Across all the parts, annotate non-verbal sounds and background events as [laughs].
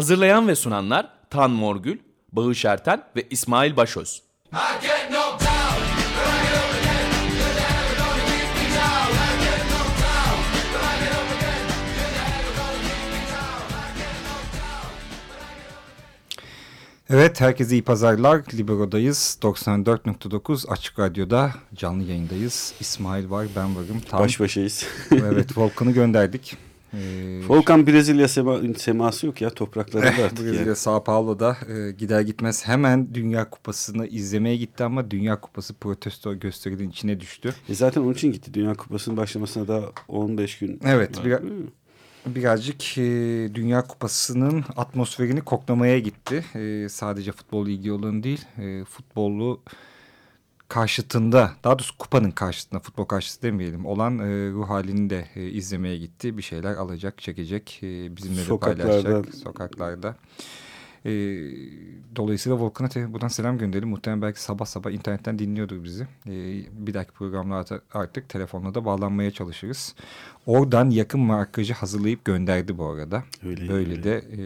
Hazırlayan ve sunanlar Tan Morgül, Bağış Erten ve İsmail Başöz. Evet, herkese iyi pazarlar. Libero'dayız. 94.9 Açık Radyo'da canlı yayındayız. İsmail var, ben varım. Tam, Baş başayız. evet, [laughs] Volkan'ı gönderdik. Ee, Volkan Brezilya sema, seması yok ya topraklarında artık. Brezilya, yani. Sao Paulo'da e, gider gitmez hemen Dünya Kupası'nı izlemeye gitti ama Dünya Kupası protesto gösterinin içine düştü. E zaten onun için gitti. Dünya Kupası'nın başlamasına daha 15 gün Evet, var. birazcık e, Dünya Kupası'nın atmosferini koklamaya gitti. E, sadece futbol ilgi olan değil, e, futbolu karşıtında, daha doğrusu kupanın karşısında, futbol karşıtı demeyelim, olan e, ruh halini de e, izlemeye gitti. Bir şeyler alacak, çekecek, e, bizimle de Sokaklarda. paylaşacak sokaklarda. E, dolayısıyla Volkan'a buradan selam gönderelim. Muhtemelen belki sabah sabah internetten dinliyordur bizi. E, bir dahaki programlarda artık telefonla da bağlanmaya çalışırız. Oradan yakın markajı hazırlayıp gönderdi bu arada. Öyle, Böyle öyle. de e,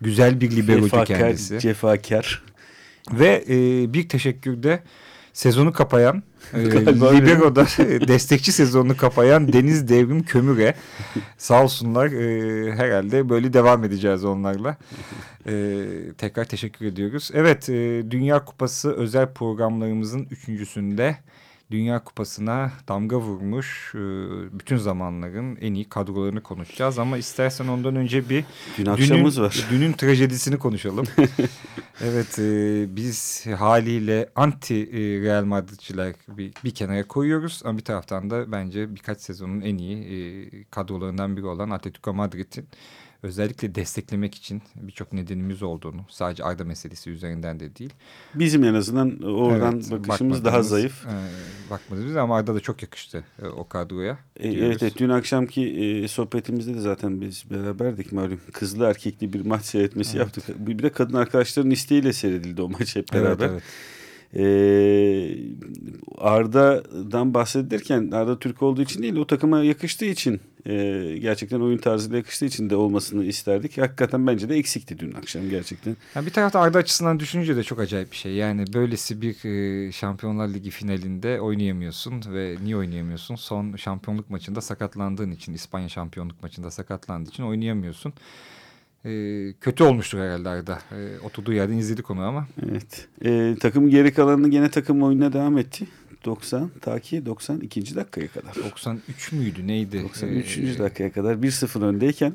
güzel bir liberocu Cefakar, kendisi. cefakar. Ve e, bir teşekkür de sezonu kapayan, [laughs] e. Libero'da [laughs] destekçi sezonunu kapayan Deniz Devrim Kömür'e sağ olsunlar e, herhalde böyle devam edeceğiz onlarla. E, tekrar teşekkür ediyoruz. Evet e, Dünya Kupası özel programlarımızın üçüncüsünde Dünya Kupası'na damga vurmuş e, bütün zamanların en iyi kadrolarını konuşacağız. Ama istersen ondan önce bir Dün akşamımız dünün, var. [laughs] Dünün trajedisini konuşalım. [laughs] evet e, biz haliyle anti e, Real Madridçiler bir, bir kenara koyuyoruz. Ama bir taraftan da bence birkaç sezonun en iyi e, kadrolarından biri olan Atletico Madrid'in özellikle desteklemek için birçok nedenimiz olduğunu sadece Arda meselesi üzerinden de değil. Bizim en azından oradan Evet, bakışımız daha zayıf. E, bakmadığımız ama Arda da çok yakıştı e, o kadroya. E, evet, evet dün akşamki e, sohbetimizde de zaten biz beraberdik malum. Kızlı erkekli bir maç seyretmesi Evet. yaptık. Bir de kadın arkadaşların isteğiyle seyredildi o maç hep Evet, beraber. evet. Ee, Arda'dan bahsedilirken Arda Türk olduğu için değil o takıma yakıştığı için e, gerçekten oyun tarzıyla yakıştığı için de olmasını isterdik. Hakikaten bence de eksikti dün akşam gerçekten. Ya bir tarafta Arda açısından düşününce de çok acayip bir şey. Yani böylesi bir e, Şampiyonlar Ligi finalinde oynayamıyorsun ve niye oynayamıyorsun? Son şampiyonluk maçında sakatlandığın için, İspanya şampiyonluk maçında sakatlandığı için oynayamıyorsun. E, kötü olmuştur herhalde Arda. E, oturduğu yerden izledik onu ama. Evet. Ee, takım geri kalanını gene takım oyununa devam etti. 90 ta ki 92. dakikaya kadar. 93 müydü neydi? 93. E, dakikaya kadar 1-0 öndeyken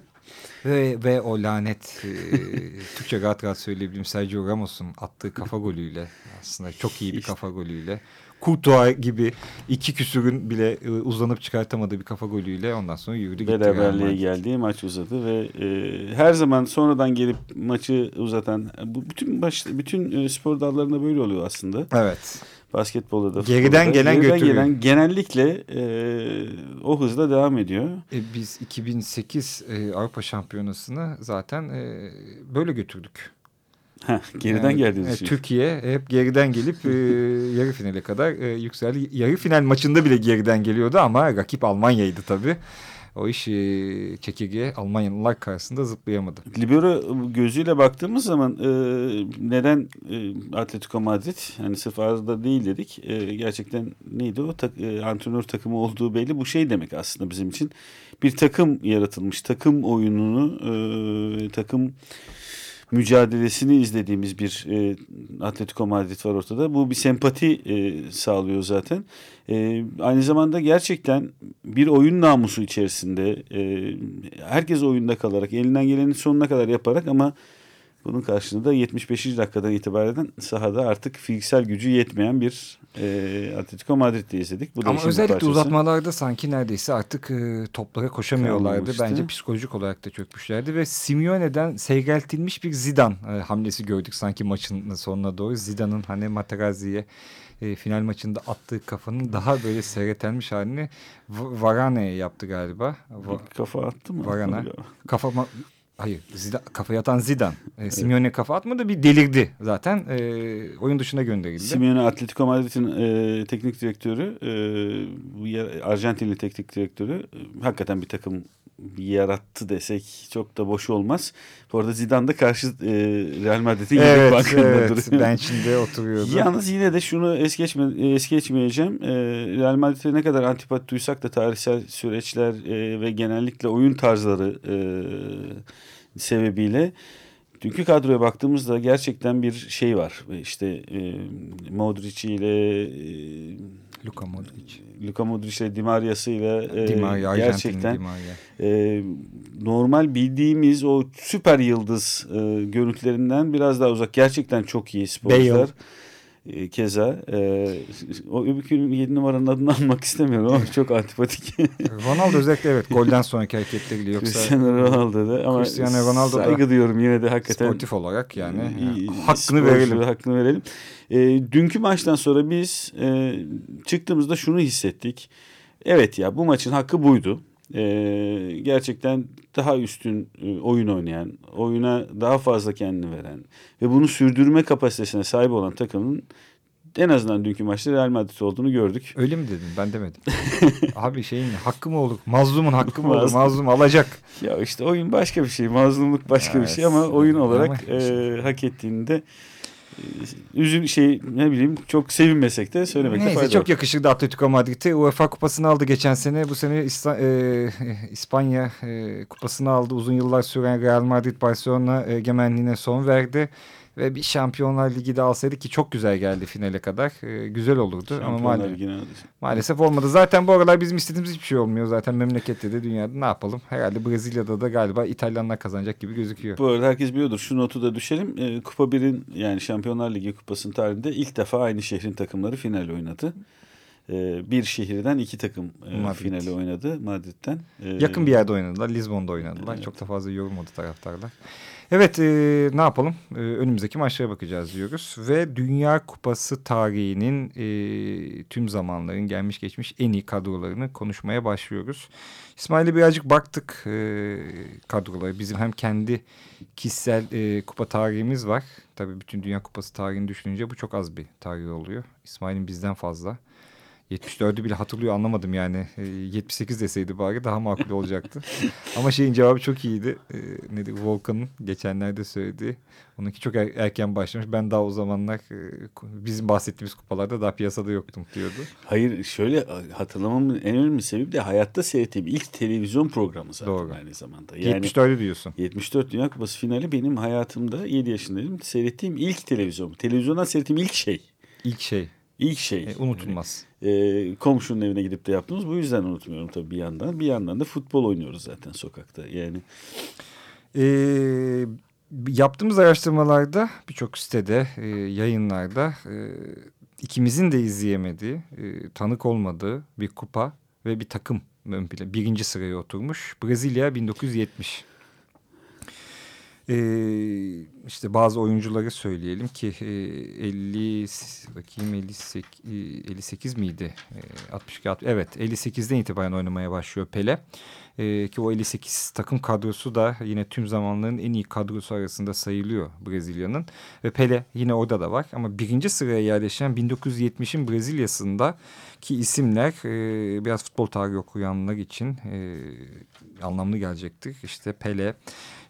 Ve, ve o lanet e, [laughs] Türkçe rahat rahat söyleyebilirim Sergio Ramos'un attığı kafa golüyle aslında çok iyi bir kafa golüyle. Courtois gibi iki küsürün bile e, uzanıp çıkartamadığı bir kafa golüyle ondan sonra yürüdü gitti. Beraberliğe Madrid. geldi maç uzadı ve e, her zaman sonradan gelip maçı uzatan bu bütün baş, bütün e, spor dallarında böyle oluyor aslında. Evet. Basketbolda da Geriden futbolda. gelen Geriden götürüyor. gelen genellikle e, o hızla devam ediyor. E, biz 2008 e, Avrupa Şampiyonası'nı zaten e, böyle götürdük. Heh, geriden Yani, geldiğiniz e, için. Türkiye hep geriden gelip e, [laughs] yarı finale kadar e, yükseldi. Yarı final maçında bile geriden geliyordu ama rakip Almanya'ydı tabii. O iş e, çekirge Almanyalılar karşısında zıplayamadı. Libero gözüyle baktığımız zaman e, neden e, Atletico Madrid yani sırf arada değil dedik. E, gerçekten neydi o tak, e, antrenör takımı olduğu belli. Bu şey demek aslında bizim için. Bir takım yaratılmış. Takım oyununu e, takım mücadelesini izlediğimiz bir e, Atletico Madrid var ortada. Bu bir sempati e, sağlıyor zaten. E, aynı zamanda gerçekten bir oyun namusu içerisinde e, herkes oyunda kalarak elinden gelenin sonuna kadar yaparak ama bunun karşılığında 75. dakikadan itibaren sahada artık fiziksel gücü yetmeyen bir e, Atletico Madrid'de izledik. Bu da Ama özellikle parçası. uzatmalarda sanki neredeyse artık e, toplara koşamıyorlardı. Kalmamıştı. Bence psikolojik olarak da çökmüşlerdi ve Simeone'den seyreltilmiş bir Zidane e, hamlesi gördük sanki maçın sonuna doğru. Zidane'ın hani Materazzi'ye e, final maçında attığı kafanın daha böyle seyretelmiş halini Varane'ye yaptı galiba. Va- kafa attı mı? Varane. kafa Hayır, Zidane, kafa yatan Zidane. E, Simeone kafa atmadı bir delirdi zaten. E, oyun dışına gönderildi. Simeone Atletico Madrid'in e, teknik direktörü, e, Arjantinli teknik direktörü e, hakikaten bir takım yarattı desek çok da boş olmaz. Bu arada Zidane da karşı e, Real Madrid'in evet, yedek bankında evet, [laughs] duruyor. Bench'inde oturuyordu. Yalnız yine de şunu es, geçme, es geçmeyeceğim. E, Real Madrid'e ne kadar antipati duysak da tarihsel süreçler e, ve genellikle oyun tarzları e, sebebiyle dünkü kadroya baktığımızda gerçekten bir şey var. İşte e, Modric ile e, Luka Modric. Luka Modric ile Di Maria'sı ile Di Maria, gerçekten Di Maria. e, normal bildiğimiz o süper yıldız e, görüntülerinden biraz daha uzak. Gerçekten çok iyi sporcular. E, keza e, o öbürkünün 7 numaranın adını almak istemiyorum ama çok antipatik. [laughs] Ronaldo özellikle evet golden sonraki hareketleriyle yoksa Cristiano Ronaldo da ama Cristiano Ronaldo da saygı duyuyorum yine de hakikaten. sportif olarak yani İyi, hakkını verelim. Hakkını verelim. E, dünkü maçtan sonra biz e, çıktığımızda şunu hissettik. Evet ya bu maçın hakkı buydu. E, gerçekten daha üstün e, oyun oynayan, oyuna daha fazla kendini veren ve bunu sürdürme kapasitesine sahip olan takımın en azından dünkü maçta Real Madrid olduğunu gördük. Öyle mi dedin? Ben demedim. [laughs] Abi şeyin hakkı mı olur? Mazlumun hakkı mı olur? Mazlum. Alacak. Ya işte oyun başka bir şey, mazlumluk başka bir Evet. şey ama oyun olarak e, hak ettiğinde e, üzül şey ne bileyim çok sevinmesek de söylemekte Neyse fayda çok var. yakışırdı Atletico Madrid'e. UEFA kupasını aldı geçen sene. Bu sene İsta- e, İspanya e, kupasını aldı. Uzun yıllar süren Real Madrid Barcelona egemenliğine son verdi. Ve bir Şampiyonlar Ligi de alsaydı ki çok güzel geldi finale kadar. E, güzel olurdu ama Şampiyonlar maalesef, Ligi'ne maalesef olmadı. Zaten bu aralar bizim istediğimiz hiçbir şey olmuyor. Zaten memlekette de dünyada ne yapalım? Herhalde Brezilya'da da galiba İtalyanlar kazanacak gibi gözüküyor. Bu arada herkes biliyordur. Şu notu da düşelim. E, Kupa 1'in yani Şampiyonlar Ligi kupasının tarihinde ilk defa aynı şehrin takımları final oynadı. E, bir şehirden iki takım e, Madrid. finali oynadı Madrid'den. Yakın bir yerde oynadılar. Lizbon'da oynadılar. Evet. Çok da fazla yorulmadı taraftarlar. Evet e, ne yapalım? E, önümüzdeki maçlara bakacağız diyoruz. Ve Dünya Kupası tarihinin e, tüm zamanların gelmiş geçmiş en iyi kadrolarını konuşmaya başlıyoruz. İsmail'e birazcık baktık e, kadrolara. Bizim hem kendi kişisel e, kupa tarihimiz var. Tabii bütün Dünya Kupası tarihini düşününce bu çok az bir tarih oluyor. İsmail'in bizden fazla. 74'ü bile hatırlıyor anlamadım yani. E, 78 deseydi bari daha makul olacaktı. Ama şeyin cevabı çok iyiydi. E, nedir Volkan'ın geçenlerde söylediği. Onunki çok er- erken başlamış. Ben daha o zamanlar e, bizim bahsettiğimiz kupalarda daha piyasada yoktum diyordu. Hayır şöyle hatırlamamın en önemli sebebi de hayatta seyrettiğim ilk televizyon programı zaten Doğru. aynı zamanda. Yani 74'ü diyorsun. 74 Dünya Kupası finali benim hayatımda 7 yaşındaydım. Seyrettiğim ilk televizyon. Televizyondan seyrettiğim ilk şey. İlk şey. İlk şey. E, unutulmaz. E, komşunun evine gidip de yaptığımız bu yüzden unutmuyorum tabii bir yandan. Bir yandan da futbol oynuyoruz zaten sokakta. Yani E, yaptığımız araştırmalarda birçok sitede, e, yayınlarda e, ikimizin de izleyemediği, e, tanık olmadığı bir kupa ve bir takım ön plana, birinci sıraya oturmuş. Brezilya 1970. Ee, işte bazı oyuncuları söyleyelim ki e, 50 bakayım 58, e, 58 miydi? E, 62 60, evet 58'den itibaren oynamaya başlıyor Pele. E, ki o 58 takım kadrosu da yine tüm zamanların en iyi kadrosu arasında sayılıyor Brezilya'nın. Ve Pele yine orada da var ama birinci sıraya yerleşen 1970'in Brezilya'sında ki isimler e, biraz futbol tarihi okuyanlar için e, anlamlı gelecektir. İşte Pele,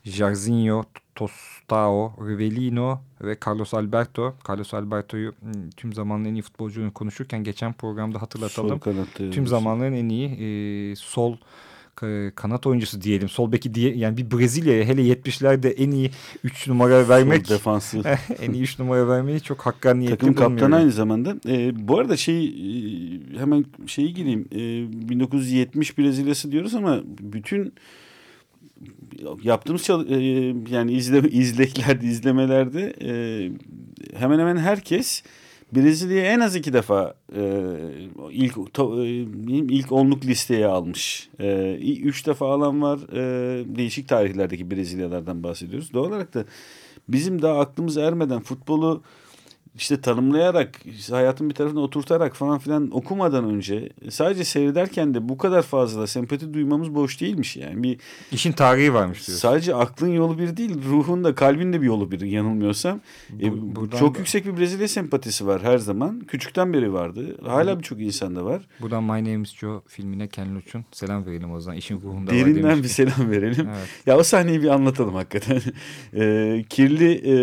Jairzinho, Tostao, Rivellino ve Carlos Alberto. Carlos Alberto'yu tüm zamanların en iyi futbolcunu konuşurken geçen programda hatırlatalım. Tüm zamanların en iyi e, sol kanat oyuncusu diyelim. Sol beki diye yani bir Brezilya'ya hele 70'lerde en iyi 3 numara vermek Sol defansı. [laughs] en iyi 3 numara vermeyi çok hakkaniyetli Takım kaptanı aynı zamanda. E, bu arada şey e, hemen şeyi gireyim. E, 1970 Brezilya'sı diyoruz ama bütün yaptığımız e, yani izleme [laughs] izleklerde izlemelerde e, hemen hemen herkes Brezilya'yı en az iki defa e, ilk to, e, ilk onluk listeye almış. E, üç defa alan var. E, değişik tarihlerdeki Brezilyalardan bahsediyoruz. Doğal olarak da bizim daha aklımız ermeden futbolu işte tanımlayarak, işte hayatın bir tarafına oturtarak falan filan okumadan önce sadece seyrederken de bu kadar fazla sempati duymamız boş değilmiş yani. Bir İşin tarihi varmış diyorsun. Sadece aklın yolu bir değil, ruhun da kalbin de bir yolu bir yanılmıyorsam. Bu- E, çok da- yüksek bir Brezilya sempatisi var her zaman. Küçükten beri vardı. Hala birçok insanda var. Buradan My Name is Joe filmine Ken Loach'un selam verelim o zaman. İşin ruhunda var Derinden bir selam verelim. [laughs] Evet. Ya o sahneyi bir anlatalım hakikaten. [laughs] E, kirli e,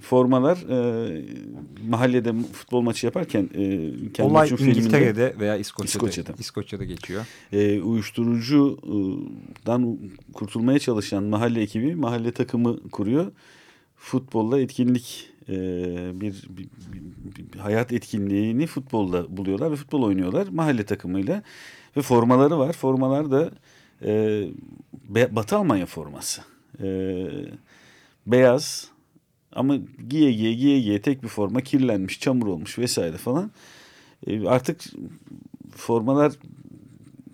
formalar e, mahallede futbol maçı yaparken e, kendi Olay üçün filminde, İngiltere'de veya İskoçya'da, İskoçya'da. İskoçya'da geçiyor. e, uyuşturucudan kurtulmaya çalışan mahalle ekibi mahalle takımı kuruyor. Futbolla etkinlik e, bir, bir, bir- bir hayat etkinliğini futbolda buluyorlar ve futbol oynuyorlar mahalle takımıyla ve formaları var. Formalar da e, Batı Almanya forması. E, beyaz ama giye giye giye giye tek bir forma kirlenmiş, çamur olmuş vesaire falan. E, artık formalar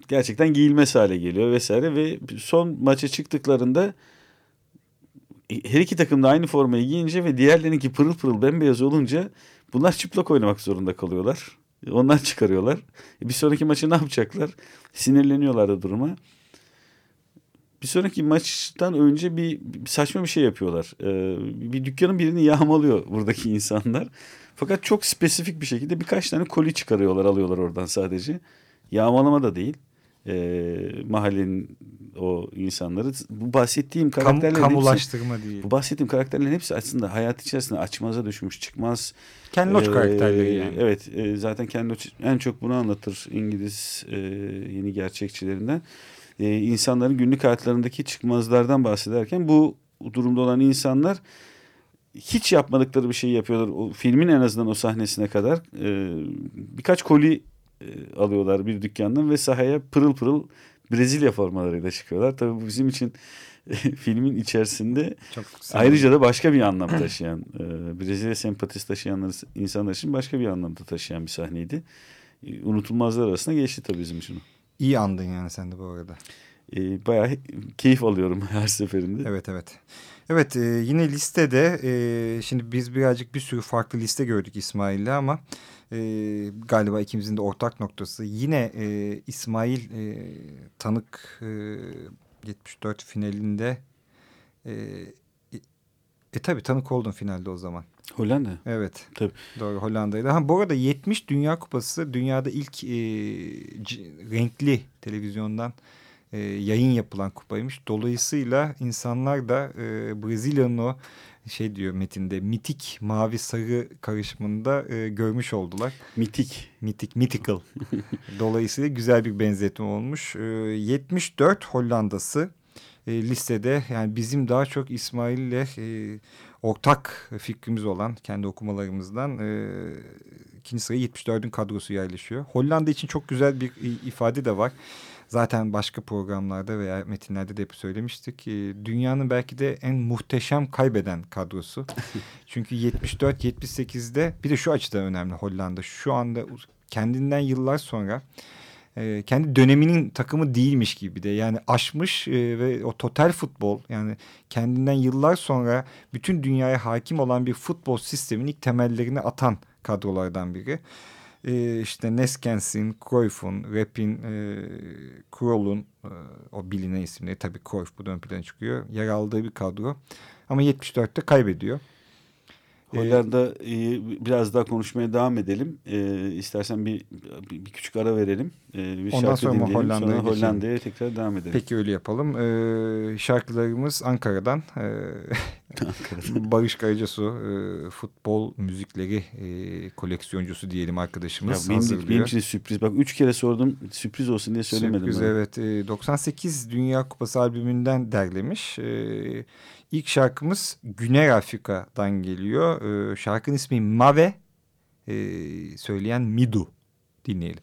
gerçekten giyilmez hale geliyor vesaire ve son maça çıktıklarında e, her iki takım da aynı formayı giyince ve diğerlerinki pırıl pırıl bembeyaz olunca bunlar çıplak oynamak zorunda kalıyorlar. Onlar çıkarıyorlar. E, bir sonraki maçı ne yapacaklar? Sinirleniyorlar da duruma. Bir sonraki maçtan önce bir, saçma bir şey yapıyorlar. Ee, bir dükkanın birini yağmalıyor buradaki insanlar. Fakat çok spesifik bir şekilde birkaç tane koli çıkarıyorlar, alıyorlar oradan sadece. Yağmalama da değil. Ee, mahallenin o insanları. Bu bahsettiğim Kam, karakterlerin hepsi, kamulaştırma değil. bu bahsettiğim karakterlerin hepsi aslında hayat içerisinde açmaza düşmüş, çıkmaz. Ken Loach Ee, karakterleri yani. Evet, e, zaten Ken Loach en çok bunu anlatır İngiliz e, yeni gerçekçilerinden. E, insanların günlük hayatlarındaki çıkmazlardan bahsederken bu durumda olan insanlar hiç yapmadıkları bir şey yapıyorlar. O filmin en azından o sahnesine kadar e, birkaç koli e, alıyorlar bir dükkandan ve sahaya pırıl pırıl Brezilya formalarıyla çıkıyorlar. Tabii bu bizim için [laughs] filmin içerisinde Çok Ayrıca da başka bir anlam taşıyan, e, Brezilya sempatisi taşıyanlar, insanlar için başka bir anlamda taşıyan bir sahneydi. E, unutulmazlar arasında geçti tabii bizim için. İyi andın yani sen de bu arada. E, bayağı keyif alıyorum [laughs] her seferinde. Evet evet. Evet e, yine listede e, şimdi biz birazcık bir sürü farklı liste gördük İsmail'le ama e, galiba ikimizin de ortak noktası yine e, İsmail e, Tanık e, 74 finalinde e, e, tabi tanık oldun finalde o zaman. Hollanda. Evet. Tabii. Doğru Hollanda'ydı. Ha, bu arada 70 Dünya Kupası dünyada ilk e, renkli televizyondan e, yayın yapılan kupaymış. Dolayısıyla insanlar da e, Brezilya'nın o şey diyor metinde mitik mavi sarı karışımında e, görmüş oldular. Mitik. Mitik, mythical. [laughs] Dolayısıyla güzel bir benzetme olmuş. E, 74 Hollanda'sı e, listede yani bizim daha çok İsmail'le e, ortak fikrimiz olan kendi okumalarımızdan e, ikinci sıraya 74'ün kadrosu yerleşiyor. Hollanda için çok güzel bir ifade de var. Zaten başka programlarda veya metinlerde de hep söylemiştik. E, dünyanın belki de en muhteşem kaybeden kadrosu. [laughs] Çünkü 74-78'de bir de şu açıdan önemli Hollanda. Şu anda kendinden yıllar sonra e, kendi döneminin takımı değilmiş gibi de yani aşmış e, ve o total futbol yani kendinden yıllar sonra bütün dünyaya hakim olan bir futbol sistemin ilk temellerini atan kadrolardan biri. E, işte Neskens'in, Cruyff'un, Rep'in, e, Krol'un e, o bilinen isimleri tabii Cruyff bu ön plana çıkıyor. Yer aldığı bir kadro ama 74'te kaybediyor. Hollanda e, biraz daha konuşmaya devam edelim. E, istersen bir, bir, bir küçük ara verelim. E, bir Ondan şarkı sonra dinleyelim. Hollanda'ya Sonra. Hollanda'ya tekrar devam edelim. Peki öyle yapalım. Ee, şarkılarımız Ankara'dan. Ee, [laughs] Barış Karacasu e, futbol müzikleri e, koleksiyoncusu diyelim Ya arkadaşımız benim, hazırlıyor. benim için sürpriz. Bak üç kere sordum sürpriz olsun diye söylemedim. Sürpriz, bana. evet. E, 98 Dünya Kupası albümünden derlemiş. E, ilk şarkımız Güney Afrika'dan geliyor. E, şarkının ismi Mave. E, söyleyen Midu. Dinleyelim.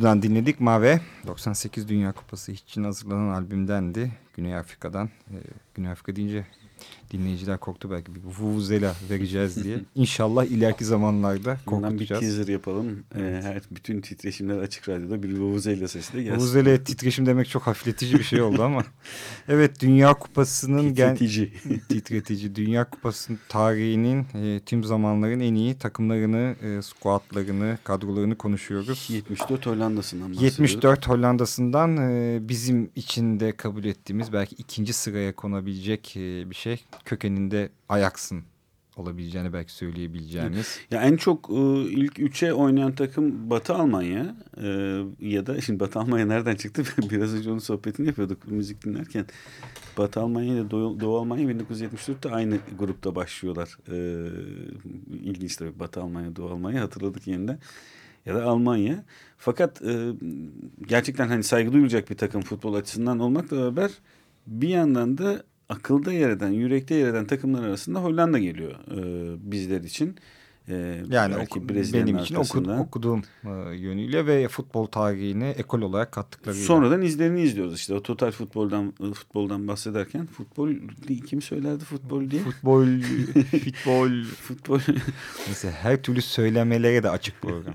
Midu'dan dinledik. Mave 98 Dünya Kupası için hazırlanan albümdendi. Güney Afrika'dan. Ee, Güney Afrika deyince dinleyiciler korktu belki bir vuvuzela vereceğiz diye. [laughs] İnşallah ileriki zamanlarda korkutacağız. bir teaser yapalım. Ee, her bütün titreşimler açık radyoda bir vuvuzela sesi de gelsin. Vuvuzela titreşim demek çok hafifletici bir şey oldu ama. [laughs] evet Dünya Kupası'nın titretici. [laughs] titretici. Dünya Kupası'nın tarihinin e, tüm zamanların en iyi takımlarını, e, squadlarını, kadrolarını konuşuyoruz. 74 Hollanda'sından bahsediyoruz. 74 Hollanda'sından e, bizim içinde kabul ettiğimiz belki ikinci sıraya konabilecek e, bir şey kökeninde Ajax'ın olabileceğini belki söyleyebileceğimiz. Ya en çok e, ilk üçe oynayan takım Batı Almanya e, ya da şimdi Batı Almanya nereden çıktı? [laughs] Biraz önce onun sohbetini yapıyorduk müzik dinlerken. Batı Almanya ile Doğu, Doğu Almanya 1974'te aynı grupta başlıyorlar. E, ilginç tabii Batı Almanya, Doğu Almanya hatırladık yeniden. Ya da Almanya. Fakat e, gerçekten hani saygı duyulacak bir takım futbol açısından olmakla beraber bir yandan da akılda yer eden, yürekte yer eden takımlar arasında Hollanda geliyor e, bizler için. E, yani oku, benim için oku, okuduğum e, yönüyle ve futbol tarihine ekol olarak kattıklarıyla. Sonradan izlerini izliyoruz işte o total futboldan e, futboldan bahsederken futbol kim söylerdi futbol diye? Futbol, [laughs] futbol, futbol. Mesela her türlü söylemelere de açık program.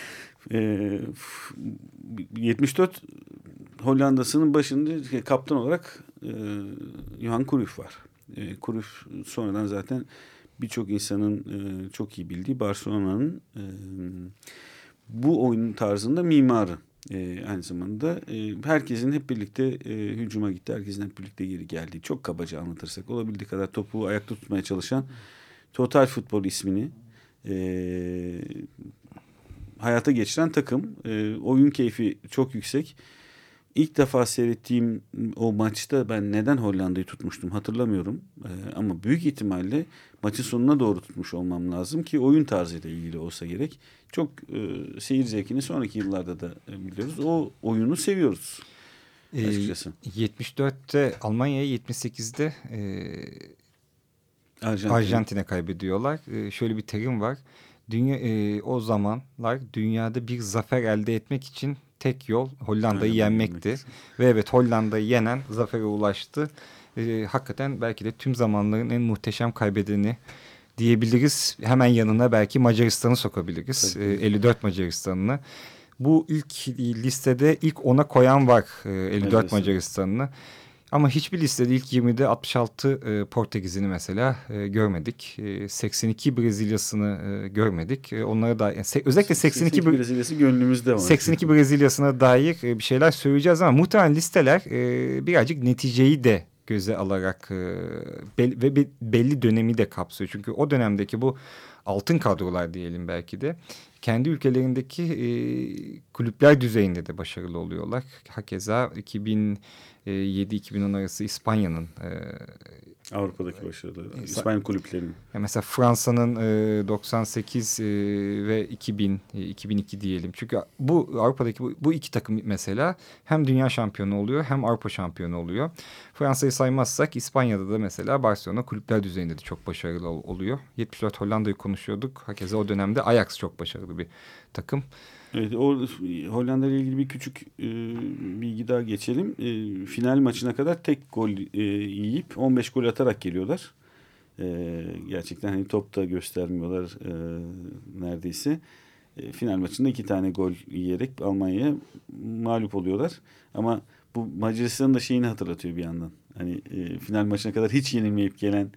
[laughs] e, 74 Hollanda'sının başında kaptan olarak e, Johan Cruyff var. E, Cruyff sonradan zaten birçok insanın e, çok iyi bildiği Barcelona'nın e, bu oyun tarzında mimarı. E, aynı zamanda e, herkesin hep birlikte e, hücuma gitti. Herkesin hep birlikte geri geldiği. Çok kabaca anlatırsak olabildiği kadar topu ayakta tutmaya çalışan Total Futbol ismini e, hayata geçiren takım. E, oyun keyfi çok yüksek. İlk defa seyrettiğim o maçta ben neden Hollanda'yı tutmuştum hatırlamıyorum. Ee, ama büyük ihtimalle maçın sonuna doğru tutmuş olmam lazım ki oyun tarzıyla ilgili olsa gerek. Çok e, seyir zevkini sonraki yıllarda da e, biliyoruz. O oyunu seviyoruz açıkçası. E, 74'te Almanya'ya 78'de e, Arjantin'e Arjantin kaybediyorlar. E, şöyle bir terim var. Dünya, e, o zamanlar dünyada bir zafer elde etmek için tek yol Hollanda'yı yenmekti. Ve evet Hollanda'yı yenen zafere ulaştı. E, hakikaten belki de tüm zamanların en muhteşem kaybedeni diyebiliriz. Hemen yanına belki Macaristan'ı sokabiliriz. E, 54 Macaristan'ını. Bu ilk listede ilk ona koyan var e, 54 Macaristan'ını. Ama hiçbir listede ilk 20'de 66 e, Portekiz'ini mesela e, görmedik. E, 82 Brezilya'sını e, görmedik. E, onlara da yani, özellikle 82, 82 Brezilya'sı gönlümüzde var. 82 Brezilya'sına dair e, bir şeyler söyleyeceğiz ama muhtemelen listeler e, birazcık neticeyi de göze alarak e, ve belli dönemi de kapsıyor. Çünkü o dönemdeki bu altın kadrolar diyelim belki de kendi ülkelerindeki e, kulüpler düzeyinde de başarılı oluyorlar. Hakeza 2000 7-2010 arası İspanya'nın e, Avrupa'daki başarıları. İspanya kulüplerinin. mesela Fransa'nın e, 98 e, ve 2000 e, 2002 diyelim. Çünkü bu Avrupa'daki bu, bu iki takım mesela hem dünya şampiyonu oluyor hem Avrupa şampiyonu oluyor. Fransa'yı saymazsak İspanya'da da mesela Barcelona kulüpler düzeyinde de çok başarılı oluyor. 74 Hollanda'yı konuşuyorduk. Hakeza o dönemde Ajax çok başarılı bir takım. Evet, o Hollanda ile ilgili bir küçük e, bilgi daha geçelim. E, final maçına kadar tek gol e, yiyip 15 gol atarak geliyorlar. E, gerçekten hani top da göstermiyorlar e, neredeyse. E, final maçında iki tane gol yiyerek Almanya'ya mağlup oluyorlar. Ama bu Macaristan'ın da şeyini hatırlatıyor bir yandan. Hani e, final maçına kadar hiç yenilmeyip gelen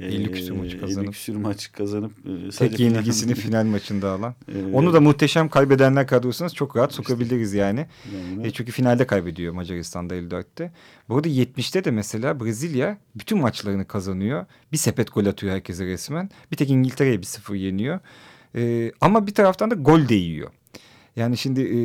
50 küsür maçı kazanıp. 50 küsür maç kazanıp. Tek yenilgisini [laughs] final maçında alan. Ee, Onu da muhteşem kaybedenler kadrosuna çok rahat işte, sokabiliriz yani. yani. E, çünkü finalde kaybediyor Macaristan'da 54'te. Bu arada 70'te de mesela Brezilya bütün maçlarını kazanıyor. Bir sepet gol atıyor herkese resmen. Bir tek İngiltere'ye bir sıfır yeniyor. E, ama bir taraftan da gol de yiyor. Yani şimdi e,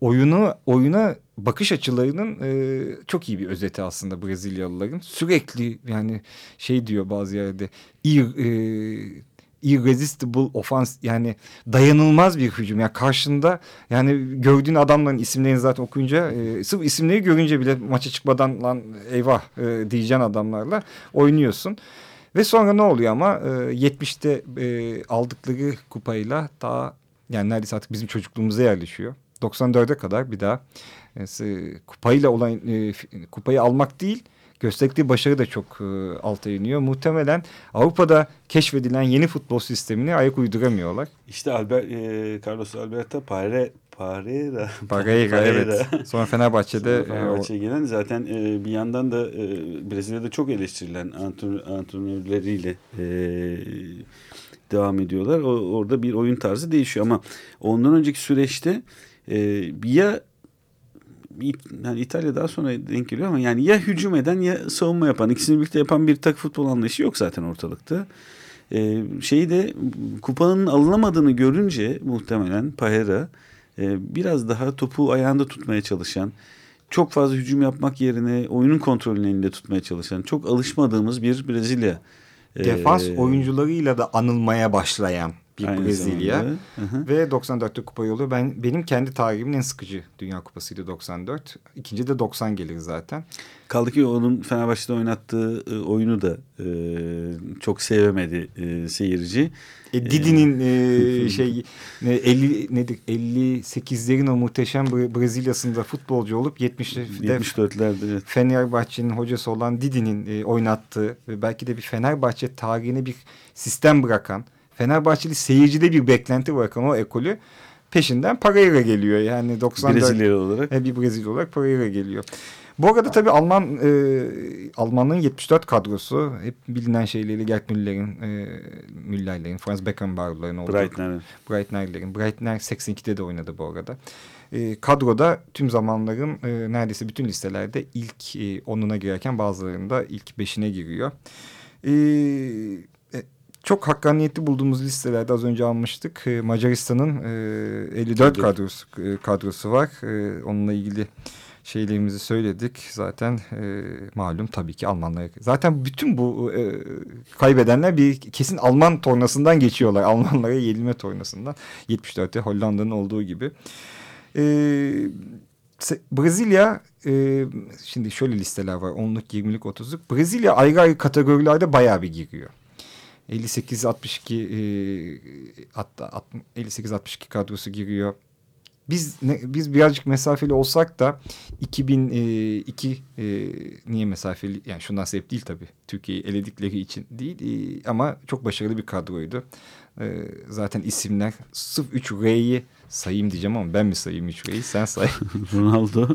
oyunu oyuna bakış açılarının e, çok iyi bir özeti aslında Brezilyalıların. Sürekli yani şey diyor bazı yerde ir, e, irresistible offense yani dayanılmaz bir hücum. Yani karşında yani gördüğün adamların isimlerini zaten okuyunca e, sırf isimleri görünce bile maça çıkmadan lan eyvah e, diyeceğin adamlarla oynuyorsun. Ve sonra ne oluyor ama e, 70'te e, aldıkları kupayla daha yani neredeyse artık bizim çocukluğumuza yerleşiyor. 94'e kadar bir daha e, kupayla olan e, kupayı almak değil gösterdiği başarı da çok e, alta iniyor. Muhtemelen Avrupa'da keşfedilen yeni futbol sistemini ayak uyduramıyorlar. İşte Albert, e, Carlos Alberto Pare, Pareira. Pareira [laughs] evet. Sonra Fenerbahçe'de. Sonra Fenerbahçe'ye gelen zaten e, bir yandan da e, Brezilya'da çok eleştirilen antrenörleriyle e, devam ediyorlar. O, orada bir oyun tarzı değişiyor ama ondan önceki süreçte e, ya yani İtalya daha sonra denk geliyor ama yani ya hücum eden ya savunma yapan ikisini birlikte yapan bir tak futbol anlayışı yok zaten ortalıkta. Ee, şeyi de kupanın alınamadığını görünce muhtemelen Pahera e, biraz daha topu ayağında tutmaya çalışan çok fazla hücum yapmak yerine oyunun kontrolünü elinde tutmaya çalışan çok alışmadığımız bir Brezilya. Defans ee, oyuncularıyla da anılmaya başlayan bir Aynı Brezilya ve 94'te kupa yolu. Ben benim kendi tarihimin en sıkıcı Dünya Kupası'ydı 94. İkinci de 90 gelir zaten. Kaldı ki onun Fenerbahçe'de oynattığı e, oyunu da e, çok sevemedi e, seyirci. E, Didi'nin e, şey ne, 50 nedir 58'lerin o muhteşem Brezilya'sında futbolcu olup 70'lerde 74'lerde evet. Fenerbahçe'nin hocası olan Didi'nin e, oynattığı ve belki de bir Fenerbahçe tarihine bir sistem bırakan Fenerbahçeli seyircide bir beklenti bırakan o ekolü peşinden Pereira geliyor. Yani 94 Brezilya olarak. E, bir Brezilya olarak Pereira geliyor. Bu arada tabii Alman e, Almanların 74 kadrosu hep bilinen şeyleriyle Gerd Müller'in, e, Müller'lerin, Franz Beckenbauer'ların olduğu. Breitner'in. Breitner'lerin. Breitner 82'de de oynadı bu arada. E, kadroda tüm zamanların e, neredeyse bütün listelerde ilk e, onuna girerken bazılarında ilk beşine giriyor. E, çok hakkaniyetli bulduğumuz listelerde az önce almıştık. E, Macaristan'ın e, 54 kadrosu, e, kadrosu var. E, onunla ilgili şeylerimizi söyledik. Zaten e, malum tabii ki Almanlar. Zaten bütün bu e, kaybedenler bir kesin Alman tornasından geçiyorlar. [laughs] Almanlara yenilme tornasından. 74'te Hollanda'nın olduğu gibi. E, Brezilya e, şimdi şöyle listeler var. 10'luk, 20'lik, 30'luk. Brezilya ayrı ayrı kategorilerde bayağı bir giriyor. 58-62 e, hatta 58-62 kadrosu giriyor. Biz ne, biz birazcık mesafeli olsak da 2002 e, niye mesafeli yani şundan sebep değil tabii. Türkiye'yi eledikleri için değil e, ama çok başarılı bir kadroydu. E, zaten isimler sırf 3 R'yi sayayım diyeceğim ama ben mi sayayım 3 R'yi sen say. [laughs] Ronaldo,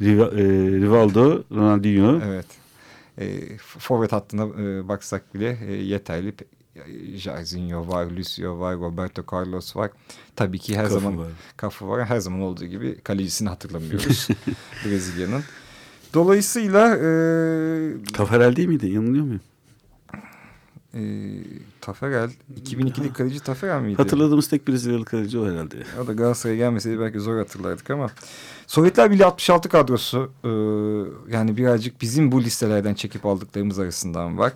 Riva, e, Rivaldo, Ronaldinho. Evet. E, forvet hattına e, baksak bile e, yeterli. Jairzinho var, Lucio var, Roberto Carlos var. Tabii ki her Kafu zaman var. kafa var. Her zaman olduğu gibi kalecisini hatırlamıyoruz [laughs] Brezilya'nın. Dolayısıyla e, Taferel değil miydi? Yanılıyor muyum? E, Taferel 2002'li kaleci Taferel miydi? Hatırladığımız tek Brezilyalı kaleci o herhalde. O da Galatasaray'a gelmeseydi belki zor hatırlardık ama. Sovyetler Birliği 66 kadrosu e, yani birazcık bizim bu listelerden çekip aldıklarımız arasından var.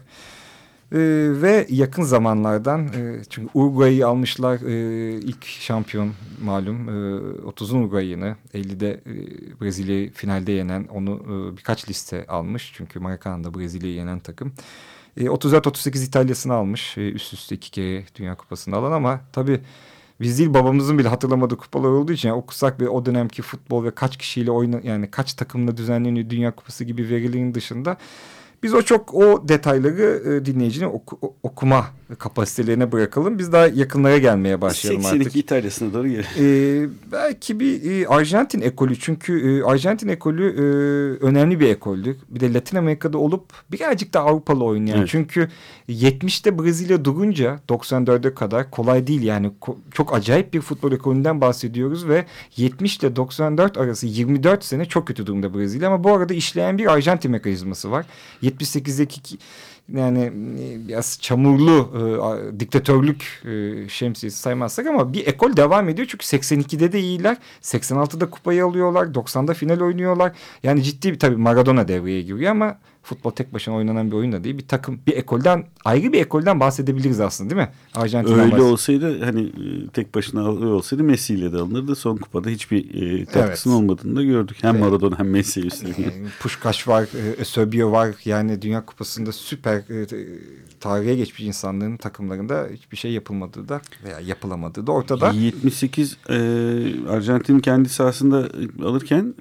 E, ve yakın zamanlardan e, çünkü Uruguay'ı almışlar e, ilk şampiyon malum e, 30'un Uruguay'ını 50'de e, Brezilya'yı finalde yenen onu e, birkaç liste almış. Çünkü Maracana'da Brezilya'yı yenen takım. E, 34-38 İtalya'sını almış. E, üst üste iki kere Dünya Kupası'nı alan ama tabii biz değil babamızın bile hatırlamadığı kupalar olduğu için yani okusak ve o dönemki futbol ve kaç kişiyle oyna yani kaç takımla düzenleniyor Dünya Kupası gibi verilerin dışında biz o çok o detayları e, dinleyicinin oku, okuma kapasitelerine bırakalım. Biz daha yakınlara gelmeye başlayalım 82 artık. İtalya'sına doğru gel. Ee, belki bir e, Arjantin ekolü çünkü e, Arjantin ekolü e, önemli bir ekoldü. Bir de Latin Amerika'da olup birazcık da Avrupalı oynayan. Evet. Çünkü 70'te Brezilya durunca 94'e kadar kolay değil yani çok acayip bir futbol ekolünden bahsediyoruz ve 70 ile 94 arası 24 sene çok kötü durumda Brezilya ama bu arada işleyen bir Arjantin mekanizması var. 78'deki ki- yani e, biraz çamurlu e, diktatörlük e, şemsiyesi saymazsak ama bir ekol devam ediyor. Çünkü 82'de de iyiler. 86'da kupayı alıyorlar. 90'da final oynuyorlar. Yani ciddi bir tabii Maradona devreye giriyor ama futbol tek başına oynanan bir oyun da değil. Bir takım bir ekolden ayrı bir ekolden bahsedebiliriz aslında değil mi? Arjantin Öyle olmaz. olsaydı hani e, tek başına olsaydı Messi ile de alınırdı. Son kupada hiçbir e, katkısının Evet. olmadığını da gördük. Hem Evet. Maradona hem Messi üstelik. Yani Puşkaş var, e, Eusebio var. Yani Dünya Kupası'nda süper e, tarihe geçmiş insanların takımlarında hiçbir şey yapılmadığı da veya yapılamadığı da ortada. 78 e, Arjantin kendi sahasında alırken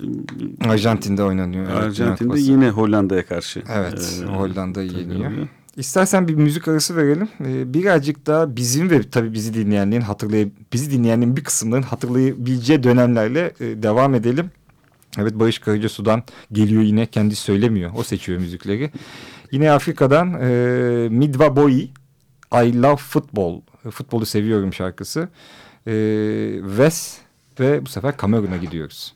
e, Arjantin'de oynanıyor. Arjantin'de yine Hollanda'ya karşı. Evet, e, Hollanda'yı yeniyor. oluyor. İstersen bir müzik arası verelim. Ee, birazcık da bizim ve tabii bizi dinleyenlerin hatırlay bizi dinleyenlerin bir kısmının hatırlayabileceği dönemlerle e, devam edelim. Evet Barış Karacasu'dan geliyor yine kendi söylemiyor. O seçiyor müzikleri. Yine Afrika'dan e, Midwa Boy I Love Football. Futbolu seviyorum şarkısı. E, Wes ve bu sefer Kamerun'a gidiyoruz.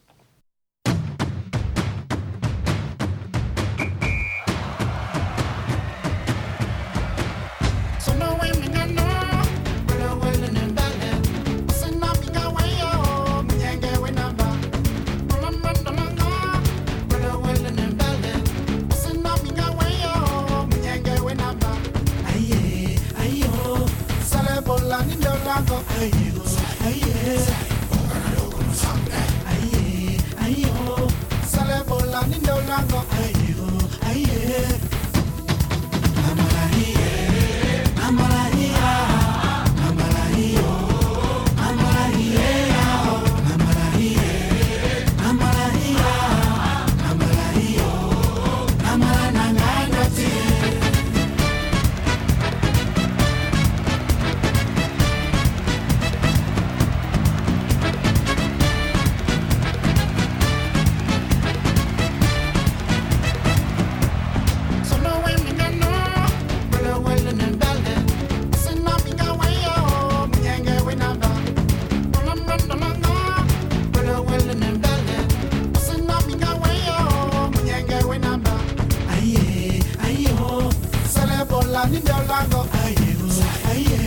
I'm ọ̀la gan. ayé o ayé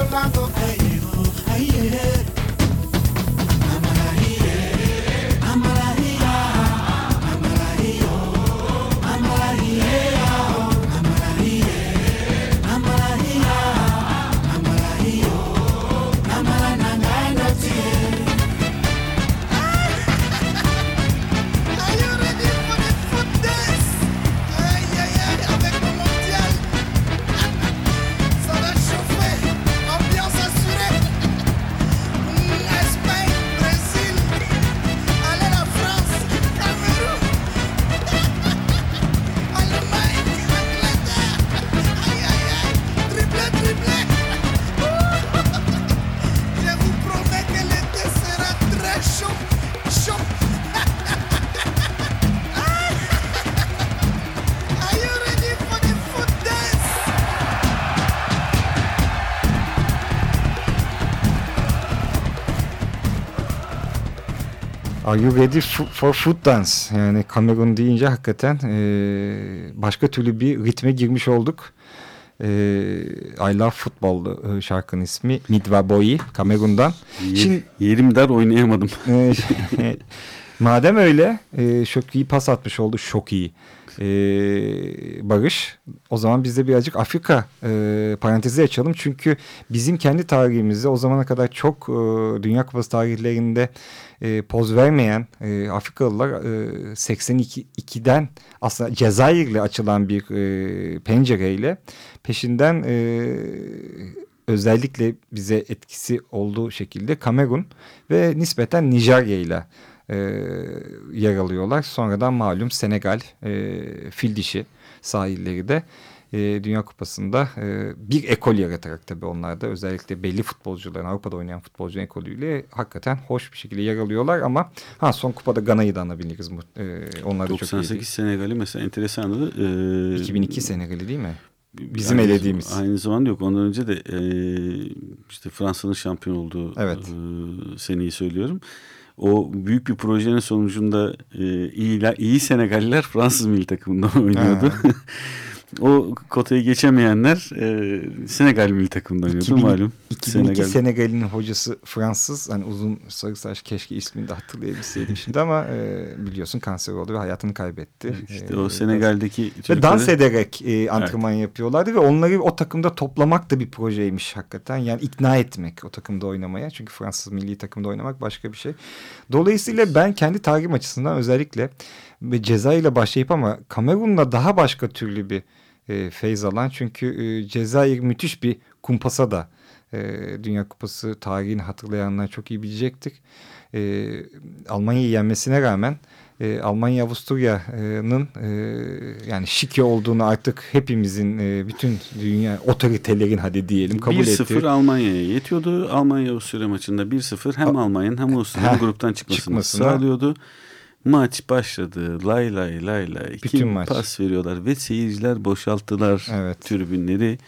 ọ̀kan Are you ready for foot dance? Yani Kamerun deyince hakikaten e, başka türlü bir ritme girmiş olduk. E, I Love Football e, şarkının ismi Midwa Boyi Kamerun'dan. Yer, Şimdi, yerim dar oynayamadım. E, [laughs] madem öyle e, çok iyi pas atmış oldu. Çok iyi. E, Barış. O zaman biz de birazcık Afrika e, parantezi açalım. Çünkü bizim kendi tarihimizde o zamana kadar çok e, Dünya Kupası tarihlerinde e, poz vermeyen e, Afrikalılar e, 82'den aslında Cezayir'le açılan bir e, pencereyle peşinden e, özellikle bize etkisi olduğu şekilde Kamerun ve nispeten Nijerya ile e, yer alıyorlar. Sonradan malum Senegal, e, fil dişi sahilleri de e, Dünya Kupası'nda e, bir ekol yaratarak tabii onlar da özellikle belli futbolcuların Avrupa'da oynayan futbolcu ekolüyle hakikaten hoş bir şekilde yer alıyorlar ama ha son kupada Gana'yı da anabiliriz. E, onlar da 98 çok iyi. Senegal'i mesela enteresandı. Ee, 2002 Senegal'i değil mi? Bizim aynı, elediğimiz. Aynı zamanda yok. Ondan önce de e, işte Fransa'nın şampiyon olduğu evet. e, seneyi söylüyorum. O büyük bir projenin sonucunda e, iyi, iyi Senegalliler Fransız milli takımında [laughs] oynuyordu. O kotayı geçemeyenler e, Senegal milli takımında oynuyordu 2000, malum. 2002 Senegal. Senegal'in hocası Fransız. Hani uzun sarı saç keşke ismini de hatırlayabilseydim şimdi ama e, biliyorsun kanser oldu ve hayatını kaybetti. İşte e, o Senegal'deki ve dans ederek e, antrenman evet. yapıyorlardı ve onları o takımda toplamak da bir projeymiş hakikaten. Yani ikna etmek o takımda oynamaya. Çünkü Fransız milli takımda oynamak başka bir şey. Dolayısıyla ben kendi tarihim açısından özellikle ve Cezayir'le başlayıp ama Kamerun'la daha başka türlü bir e, feyz alan. Çünkü e, Cezayir müthiş bir kumpasa da e, Dünya Kupası tarihini hatırlayanlar çok iyi bilecektir. E, Almanya'yı yenmesine rağmen e, Almanya Avusturya'nın e, yani şike olduğunu artık hepimizin e, bütün dünya otoritelerin hadi diyelim kabul etti. 1-0 Almanya'ya yetiyordu. Almanya Avusturya maçında 1-0 hem Almanya'nın hem Avusturya'nın gruptan çıkmasını, sağlıyordu. Maç başladı. Lay lay lay lay. Bütün Kim maç. pas veriyorlar ve seyirciler boşalttılar evet. tribünleri.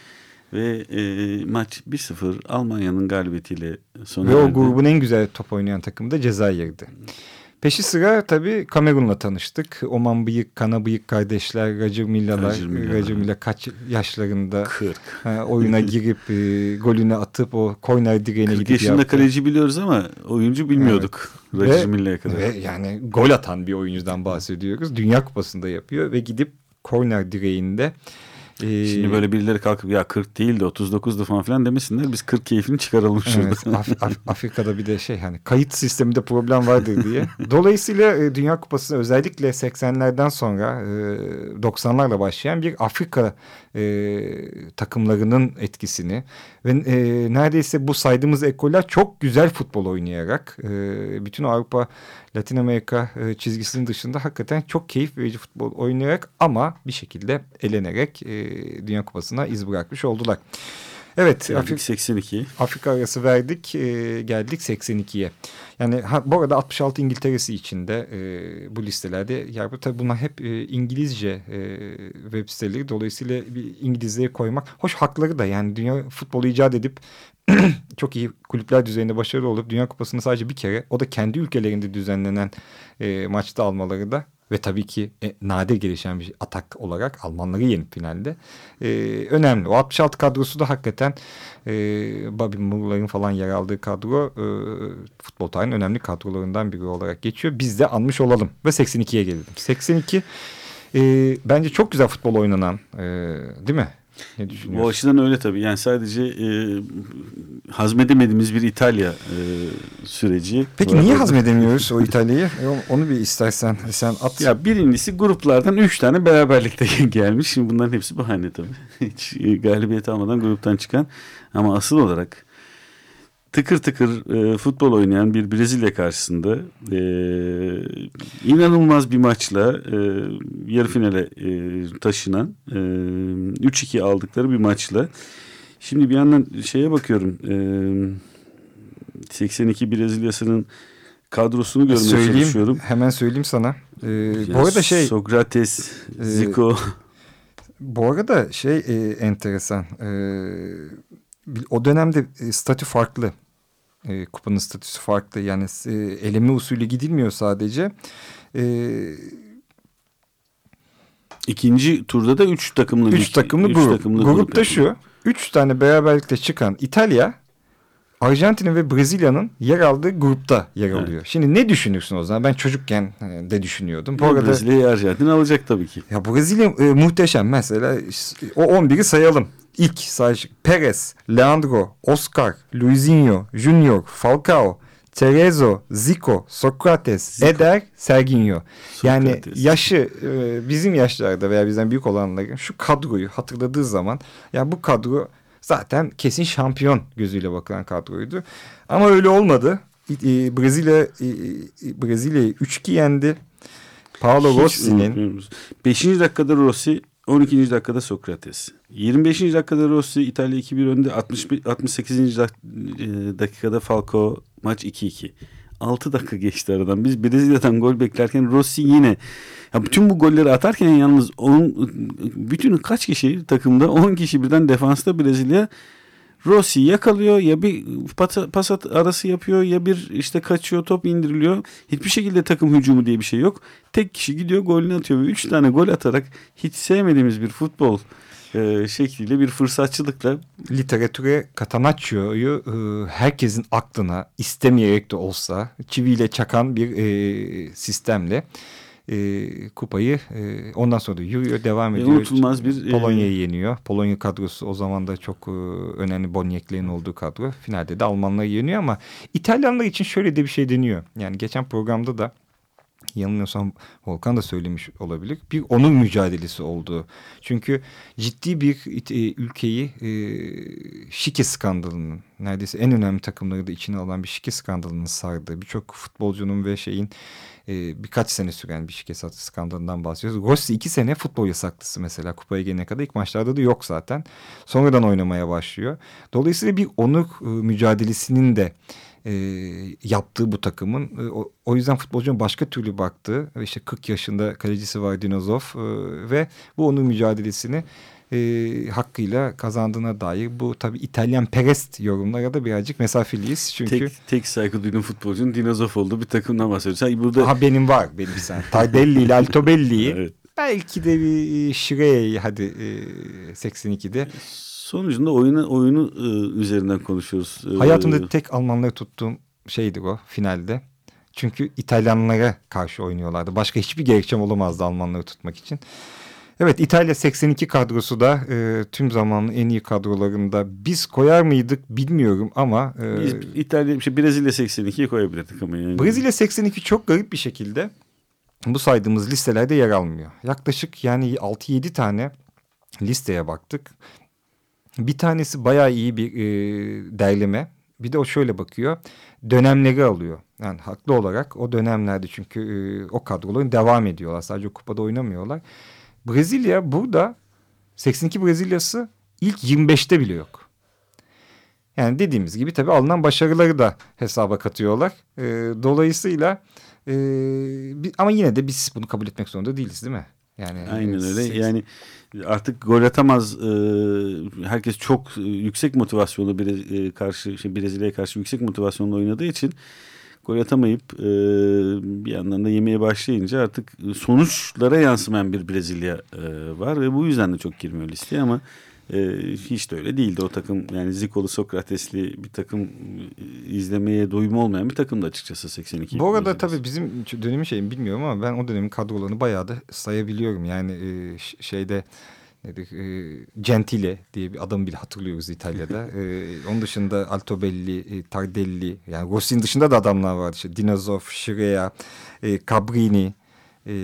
Ve e, maç 1-0 Almanya'nın galibiyetiyle sona Ve o grubun en güzel top oynayan takımı da Cezayir'di. Peşi sıra tabii Kamerun'la tanıştık. Oman Bıyık, Kana Bıyık kardeşler, Roger Milla'lar. Roger Milla kaç yaşlarında 40. Ha, oyuna girip e, golünü atıp o corner direğine gidip yaşında yaptı. kaleci biliyoruz ama oyuncu bilmiyorduk. Evet. Roger Milla'ya kadar. Ve yani gol atan bir oyuncudan bahsediyoruz. Dünya Kupası'nda yapıyor ve gidip corner direğinde ee, Şimdi böyle birileri kalkıp ya 40 değil de 39'du falan filan demesinler. Biz 40 keyfini çıkaralım evet, Af [laughs] Af Afrika'da bir de şey hani kayıt sisteminde problem vardır diye. Dolayısıyla e, Dünya Kupası özellikle 80'lerden sonra e, 90'larla başlayan bir Afrika e, takımlarının etkisini ve e, neredeyse bu saydığımız ekoller çok güzel futbol oynayarak e, bütün Avrupa Latin Amerika e, çizgisinin dışında hakikaten çok keyif verici futbol oynayarak ama bir şekilde elenerek e, Dünya Kupası'na iz bırakmış oldular. Evet. Afrik, 82. Afrika arası verdik e, geldik 82'ye. Yani ha, bu arada 66 İngiltere'si içinde e, bu listelerde. Yani tabii bunlar hep e, İngilizce e, web siteleri. Dolayısıyla bir İngilizlere koymak. Hoş hakları da yani dünya futbolu icat edip [clears throat] çok iyi kulüpler düzeyinde başarılı olup Dünya Kupası'nı sadece bir kere o da kendi ülkelerinde düzenlenen e, maçta almaları da ve tabii ki e, nadir gelişen bir atak olarak Almanları yenip finalde e, önemli. O 66 kadrosu da hakikaten e, Bobby Moore'ların falan yer aldığı kadro e, futbol tarihinin önemli kadrolarından biri olarak geçiyor. Biz de anmış olalım ve 82'ye gelelim. 82 e, bence çok güzel futbol oynanan e, değil mi? Ne düşünüyorsun? O açıdan öyle tabii. Yani sadece e, hazmedemediğimiz bir İtalya e, süreci. Peki niye hazmedemiyoruz o İtalya'yı? E, onu bir istersen sen at. Ya birincisi gruplardan üç tane beraberlikte [laughs] gelmiş. Şimdi bunların hepsi bahane tabii. [laughs] Hiç e, galibiyet almadan gruptan çıkan. Ama asıl olarak tıkır tıkır e, futbol oynayan bir Brezilya karşısında e, inanılmaz bir maçla e, yarı finale e, taşınan e, 3-2 aldıkları bir maçla şimdi bir yandan şeye bakıyorum e, 82 Brezilya'sının kadrosunu görmeye söyleyeyim, çalışıyorum. Hemen söyleyeyim sana. Ee, bu arada şey Sokrates, e, Zico. Bu arada şey e, enteresan. E, o dönemde e, statü farklı. E, kupanın statüsü farklı. Yani e, eleme usulü gidilmiyor sadece. E, İkinci turda da üç takımlı üç takımlı üç grup. Takımlı Grupta grup şu. Üç tane beraberlikte çıkan İtalya, Arjantin ve Brezilya'nın yer aldığı grupta yer alıyor. Evet. Şimdi ne düşünürsün o zaman? Ben çocukken e, de düşünüyordum. Bu arada Brezilya'yı Arjantin alacak tabii ki. Ya Brezilya e, muhteşem mesela. O 11'i sayalım. İlk say Perez, Leandro, Oscar, Luizinho, Junior, Falcao, Terezo, Zico, Sokrates, Zico. Eder, Serginho. Yani yaşı e, bizim yaşlarda veya bizden büyük olanların şu kadroyu hatırladığı zaman yani bu kadro zaten kesin şampiyon gözüyle bakılan kadroydu. Ama öyle olmadı. E, Brezilya Brezilya'yı 3-2 yendi. Paolo Rossi'nin 5. dakikada Rossi 12. dakikada Sokrates. 25. dakikada Rossi İtalya 2-1 önde. 60, 68. E, dakikada Falco maç 2-2. 6 dakika geçti aradan. Biz Brezilya'dan gol beklerken Rossi yine ya bütün bu golleri atarken yalnız onun bütün kaç kişi takımda 10 kişi birden defansta Brezilya Rossi yakalıyor ya bir pas arası yapıyor ya bir işte kaçıyor top indiriliyor. Hiçbir şekilde takım hücumu diye bir şey yok. Tek kişi gidiyor golünü atıyor ve 3 tane gol atarak hiç sevmediğimiz bir futbol e, şekliyle bir fırsatçılıkla. Literatüre Catanaccio'yu e, herkesin aklına istemeyerek de olsa çiviyle çakan bir e, sistemle e, kupayı e, ondan sonra da yürüyor devam ediyor. E, unutulmaz bir Polonya'yı yeniyor. Polonya kadrosu o zaman da çok e, önemli Boniek'lerin olduğu kadro. Finalde de Almanları yeniyor ama İtalyanlar için şöyle de bir şey deniyor. Yani geçen programda da yanılmıyorsam Volkan da söylemiş olabilir. Bir onun mücadelesi oldu. Çünkü ciddi bir e, ülkeyi e, şike skandalının neredeyse en önemli takımları da içine alan bir şike skandalının sardığı birçok futbolcunun ve şeyin e, birkaç sene süren bir şike skandalından bahsediyoruz. Rossi iki sene futbol yasaklısı mesela kupaya gelene kadar ilk maçlarda da yok zaten. Sonradan oynamaya başlıyor. Dolayısıyla bir onur e, mücadelesinin de e, yaptığı bu takımın. E, o, o yüzden futbolcunun başka türlü baktığı işte 40 yaşında kalecisi var Dinozov e, ve bu onun mücadelesini e, hakkıyla kazandığına dair bu tabi İtalyan perest yorumlara da birazcık mesafeliyiz. Çünkü tek, tek saygı duyduğum futbolcunun Dinozov olduğu bir takımdan bahsediyoruz. Sen burada... Aha benim var benim sen. Tardelli ile Altobelli'yi evet. belki de bir Şire'yi hadi e, 82'de Sonucunda oyunu oyunu e, üzerinden konuşuyoruz. E, Hayatımda tek Almanları tuttuğum şeydi o finalde. Çünkü İtalyanlara karşı oynuyorlardı. Başka hiçbir gerekçem olamazdı Almanları tutmak için. Evet İtalya 82 kadrosu da e, tüm zamanın en iyi kadrolarında biz koyar mıydık bilmiyorum ama. E, biz İtalya işte Brezilya 82'yi koyabilirdik ama yani. Brezilya 82 çok garip bir şekilde bu saydığımız listelerde yer almıyor. Yaklaşık yani 6-7 tane listeye baktık. Bir tanesi bayağı iyi bir e, derleme. Bir de o şöyle bakıyor. Dönemleri alıyor. Yani haklı olarak o dönemlerde çünkü e, o kadroların devam ediyorlar. Sadece kupada oynamıyorlar. Brezilya burada 82 Brezilyası ilk 25'te bile yok. Yani dediğimiz gibi tabii alınan başarıları da hesaba katıyorlar. E, dolayısıyla e, ama yine de biz bunu kabul etmek zorunda değiliz değil mi? Yani Aynen öyle. Yani artık gol atamaz. E, herkes çok yüksek motivasyonlu bir e, karşı şey Brezilya'ya karşı yüksek motivasyonla oynadığı için gol atamayıp e, bir yandan da yemeye başlayınca artık sonuçlara yansımayan bir Brezilya e, var ve bu yüzden de çok girmiyor listeye ama e, hiç de öyle değildi o takım yani Zikolu Sokratesli bir takım e, izlemeye doyum olmayan bir takımdı açıkçası 82. Bu arada tabii bizim dönemin şeyim bilmiyorum ama ben o dönemin kadrolarını bayağı da sayabiliyorum yani e, şeyde nedir, e, Gentile diye bir adam bile hatırlıyoruz İtalya'da. [laughs] e, onun dışında Altobelli, e, Tardelli yani Rossi'nin dışında da adamlar vardı. İşte Dinozov, Şirea, e, Cabrini, e,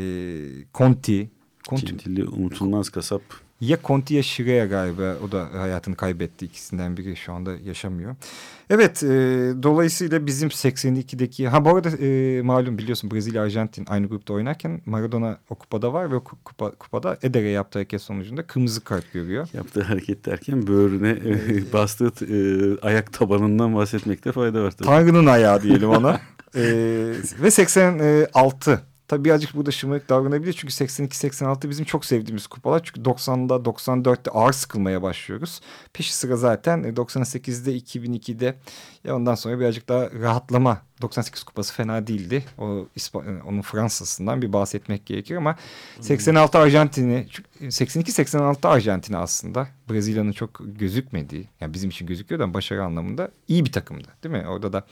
Conti. Conti. Gentile unutulmaz kasap. Ya Conti ya Şirea galiba o da hayatını kaybetti ikisinden biri şu anda yaşamıyor. Evet e, dolayısıyla bizim 82'deki ha bu arada e, malum biliyorsun Brezilya Arjantin aynı grupta oynarken Maradona o kupada var ve o kupa, kupada Eder'e yaptığı hareket sonucunda kırmızı kart görüyor. Yaptığı hareket derken böğrüne e, bastığı e, ayak tabanından bahsetmekte fayda var. Tabii. Tanrı'nın ayağı diyelim ona. [laughs] e, ve 86 Tabii birazcık burada şımarık davranabilir. Çünkü 82-86 bizim çok sevdiğimiz kupalar. Çünkü 90'da 94'te ağır sıkılmaya başlıyoruz. Peşi sıra zaten 98'de 2002'de ya ondan sonra birazcık daha rahatlama 98 kupası fena değildi. O İspan onun Fransa'sından bir bahsetmek gerekir ama 86 Arjantin'i 82-86 Arjantin'i aslında Brezilya'nın çok gözükmediği yani bizim için gözüküyor da başarı anlamında iyi bir takımdı değil mi? Orada da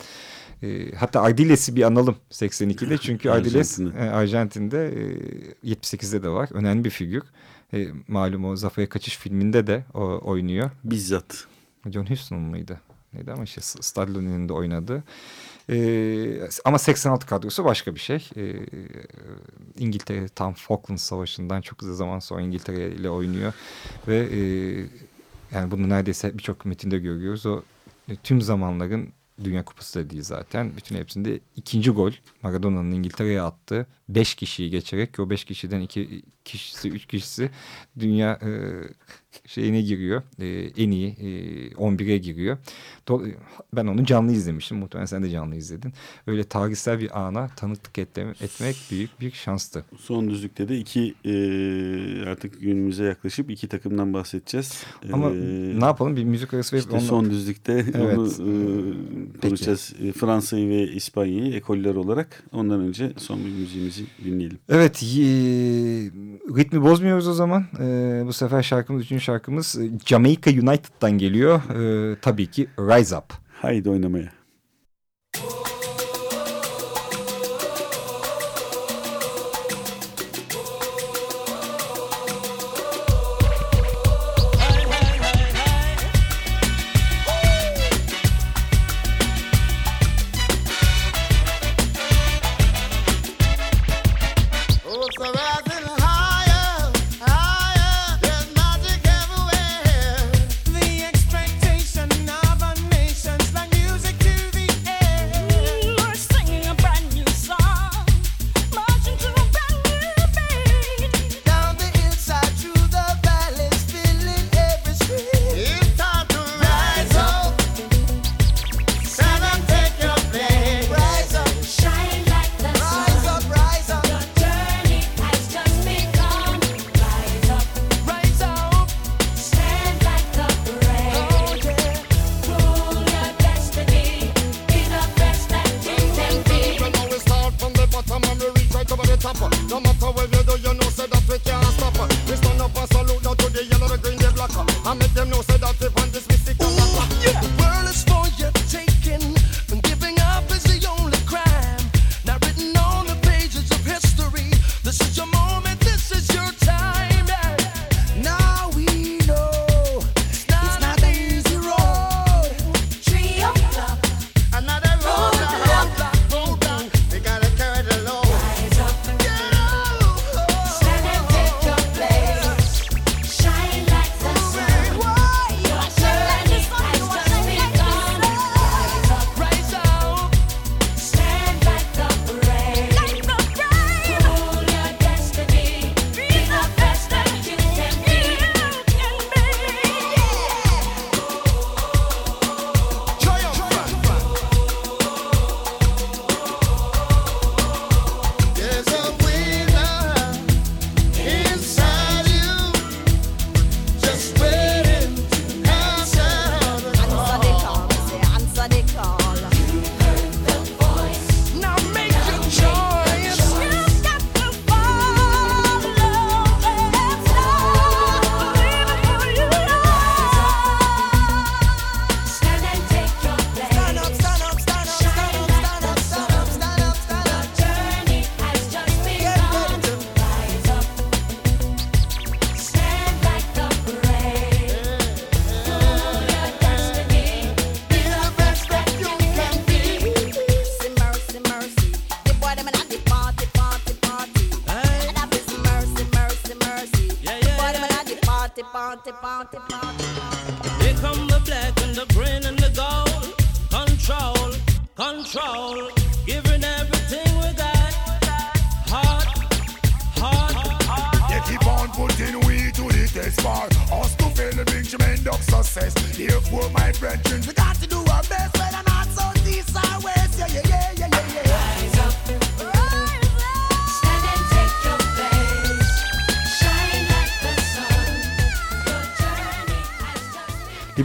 e, hatta Ardiles'i bir analım 82'de [laughs] çünkü Ardiles e, Arjantin'de e, 78'de de var. Önemli bir figür. E, malum o Zafer'e Kaçış filminde de o, oynuyor. Bizzat. John Huston mıydı? Neydi ama işte Stallione'nin de oynadı. Ee, ama 86 kadrosu başka bir şey. Ee, İngiltere tam Falkland Savaşı'ndan çok uzun zaman sonra İngiltere ile oynuyor. Ve e, yani bunu neredeyse birçok metinde görüyoruz. O tüm zamanların Dünya Kupası da değil zaten. Bütün hepsinde ikinci gol Maradona'nın İngiltere'ye attığı beş kişiyi geçerek o beş kişiden iki kişisi, üç kişisi dünya e, şeyine giriyor. E, en iyi e, 11'e giriyor. Ben onu canlı izlemiştim. Muhtemelen sen de canlı izledin. Öyle tarihsel bir ana tanıklık etmek büyük bir şanstı. Son düzlükte de iki e, artık günümüze yaklaşıp iki takımdan bahsedeceğiz. Ama ee, ne yapalım bir müzik arası işte onunla... son düzlükte [laughs] evet. onu e, konuşacağız. Peki. Fransa'yı ve İspanya'yı ekoller olarak. Ondan önce son bir müziğimizi dinleyelim. Evet ritmi bozmuyoruz o zaman. Ee, bu sefer şarkımız, üçüncü şarkımız Jamaica United'dan geliyor. Ee, tabii ki Rise Up. Haydi oynamaya.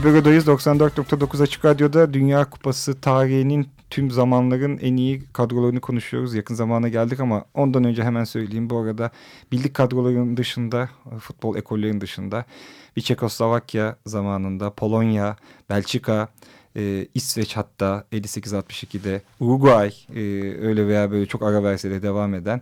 Libero'dayız 94.9 Açık Radyo'da Dünya Kupası tarihinin tüm zamanların en iyi kadrolarını konuşuyoruz. Yakın zamana geldik ama ondan önce hemen söyleyeyim. Bu arada bildik kadroların dışında, futbol ekollerinin dışında bir Çekoslovakya zamanında, Polonya, Belçika, e, İsveç hatta 58-62'de, Uruguay e, öyle veya böyle çok ara verse de devam eden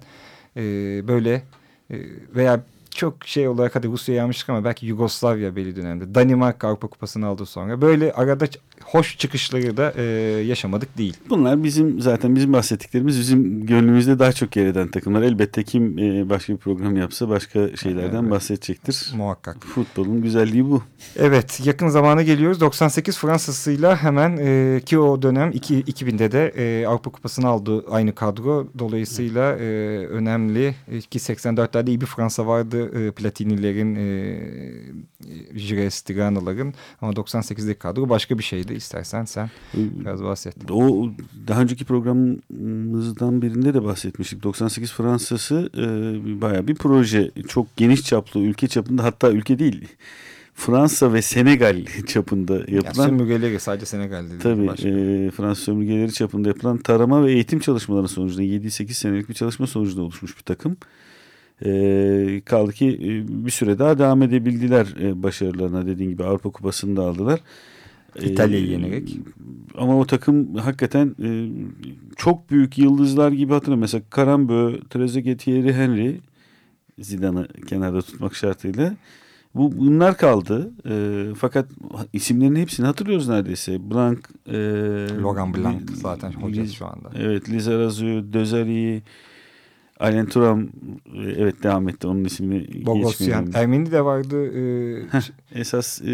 e, böyle e, veya çok şey olarak hadi Rusya'ya almıştık ama belki Yugoslavya belli dönemde. Danimarka Avrupa Kupası'nı aldı sonra. Böyle arada hoş çıkışları da e, yaşamadık değil. Bunlar bizim zaten bizim bahsettiklerimiz bizim gönlümüzde daha çok yer eden takımlar. Elbette kim e, başka bir program yapsa başka şeylerden Evet. bahsedecektir. Muhakkak. Futbolun güzelliği bu. Evet yakın zamana geliyoruz. 98 Fransa'sıyla hemen e, ki o dönem iki, 2000'de de e, Avrupa Kupası'nı aldı aynı kadro. Dolayısıyla e, önemli ki 84'lerde iyi bir Fransa vardı. E, Platini'lerin, e, e, Jires, Tirana'ların ama 98'deki kadro başka bir şeydi. İstersen sen biraz bahset. O daha önceki programımızdan birinde de bahsetmiştik. 98 Fransa'sı e, bayağı bir proje. Çok geniş çaplı ülke çapında hatta ülke değil. Fransa ve Senegal [laughs] çapında Yani yapılan sömürgeleri sadece Senegal'de değil. Tabii başka. e, Fransız sömürgeleri çapında yapılan tarama ve eğitim çalışmaları sonucunda 7-8 senelik bir çalışma sonucunda oluşmuş bir takım. E, kaldı ki e, bir süre daha devam edebildiler e, başarılarına dediğin gibi Avrupa Kupası'nı da aldılar. E, İtalya'yı yenerek. Ama o takım hakikaten e, çok büyük yıldızlar gibi hatırlıyorum. Mesela Karambö, Trezeguet, Thierry Henry Zidane'ı kenarda tutmak şartıyla. Bu bunlar kaldı. E, fakat isimlerin hepsini hatırlıyoruz neredeyse. Blanc, e, Logan Blanc zaten hocası şu anda. Evet, Lizarazu, Dözari, Alain Thuram, e, evet devam etti. Onun ismini Bogosyan. Ermeni de vardı. E, Esas e,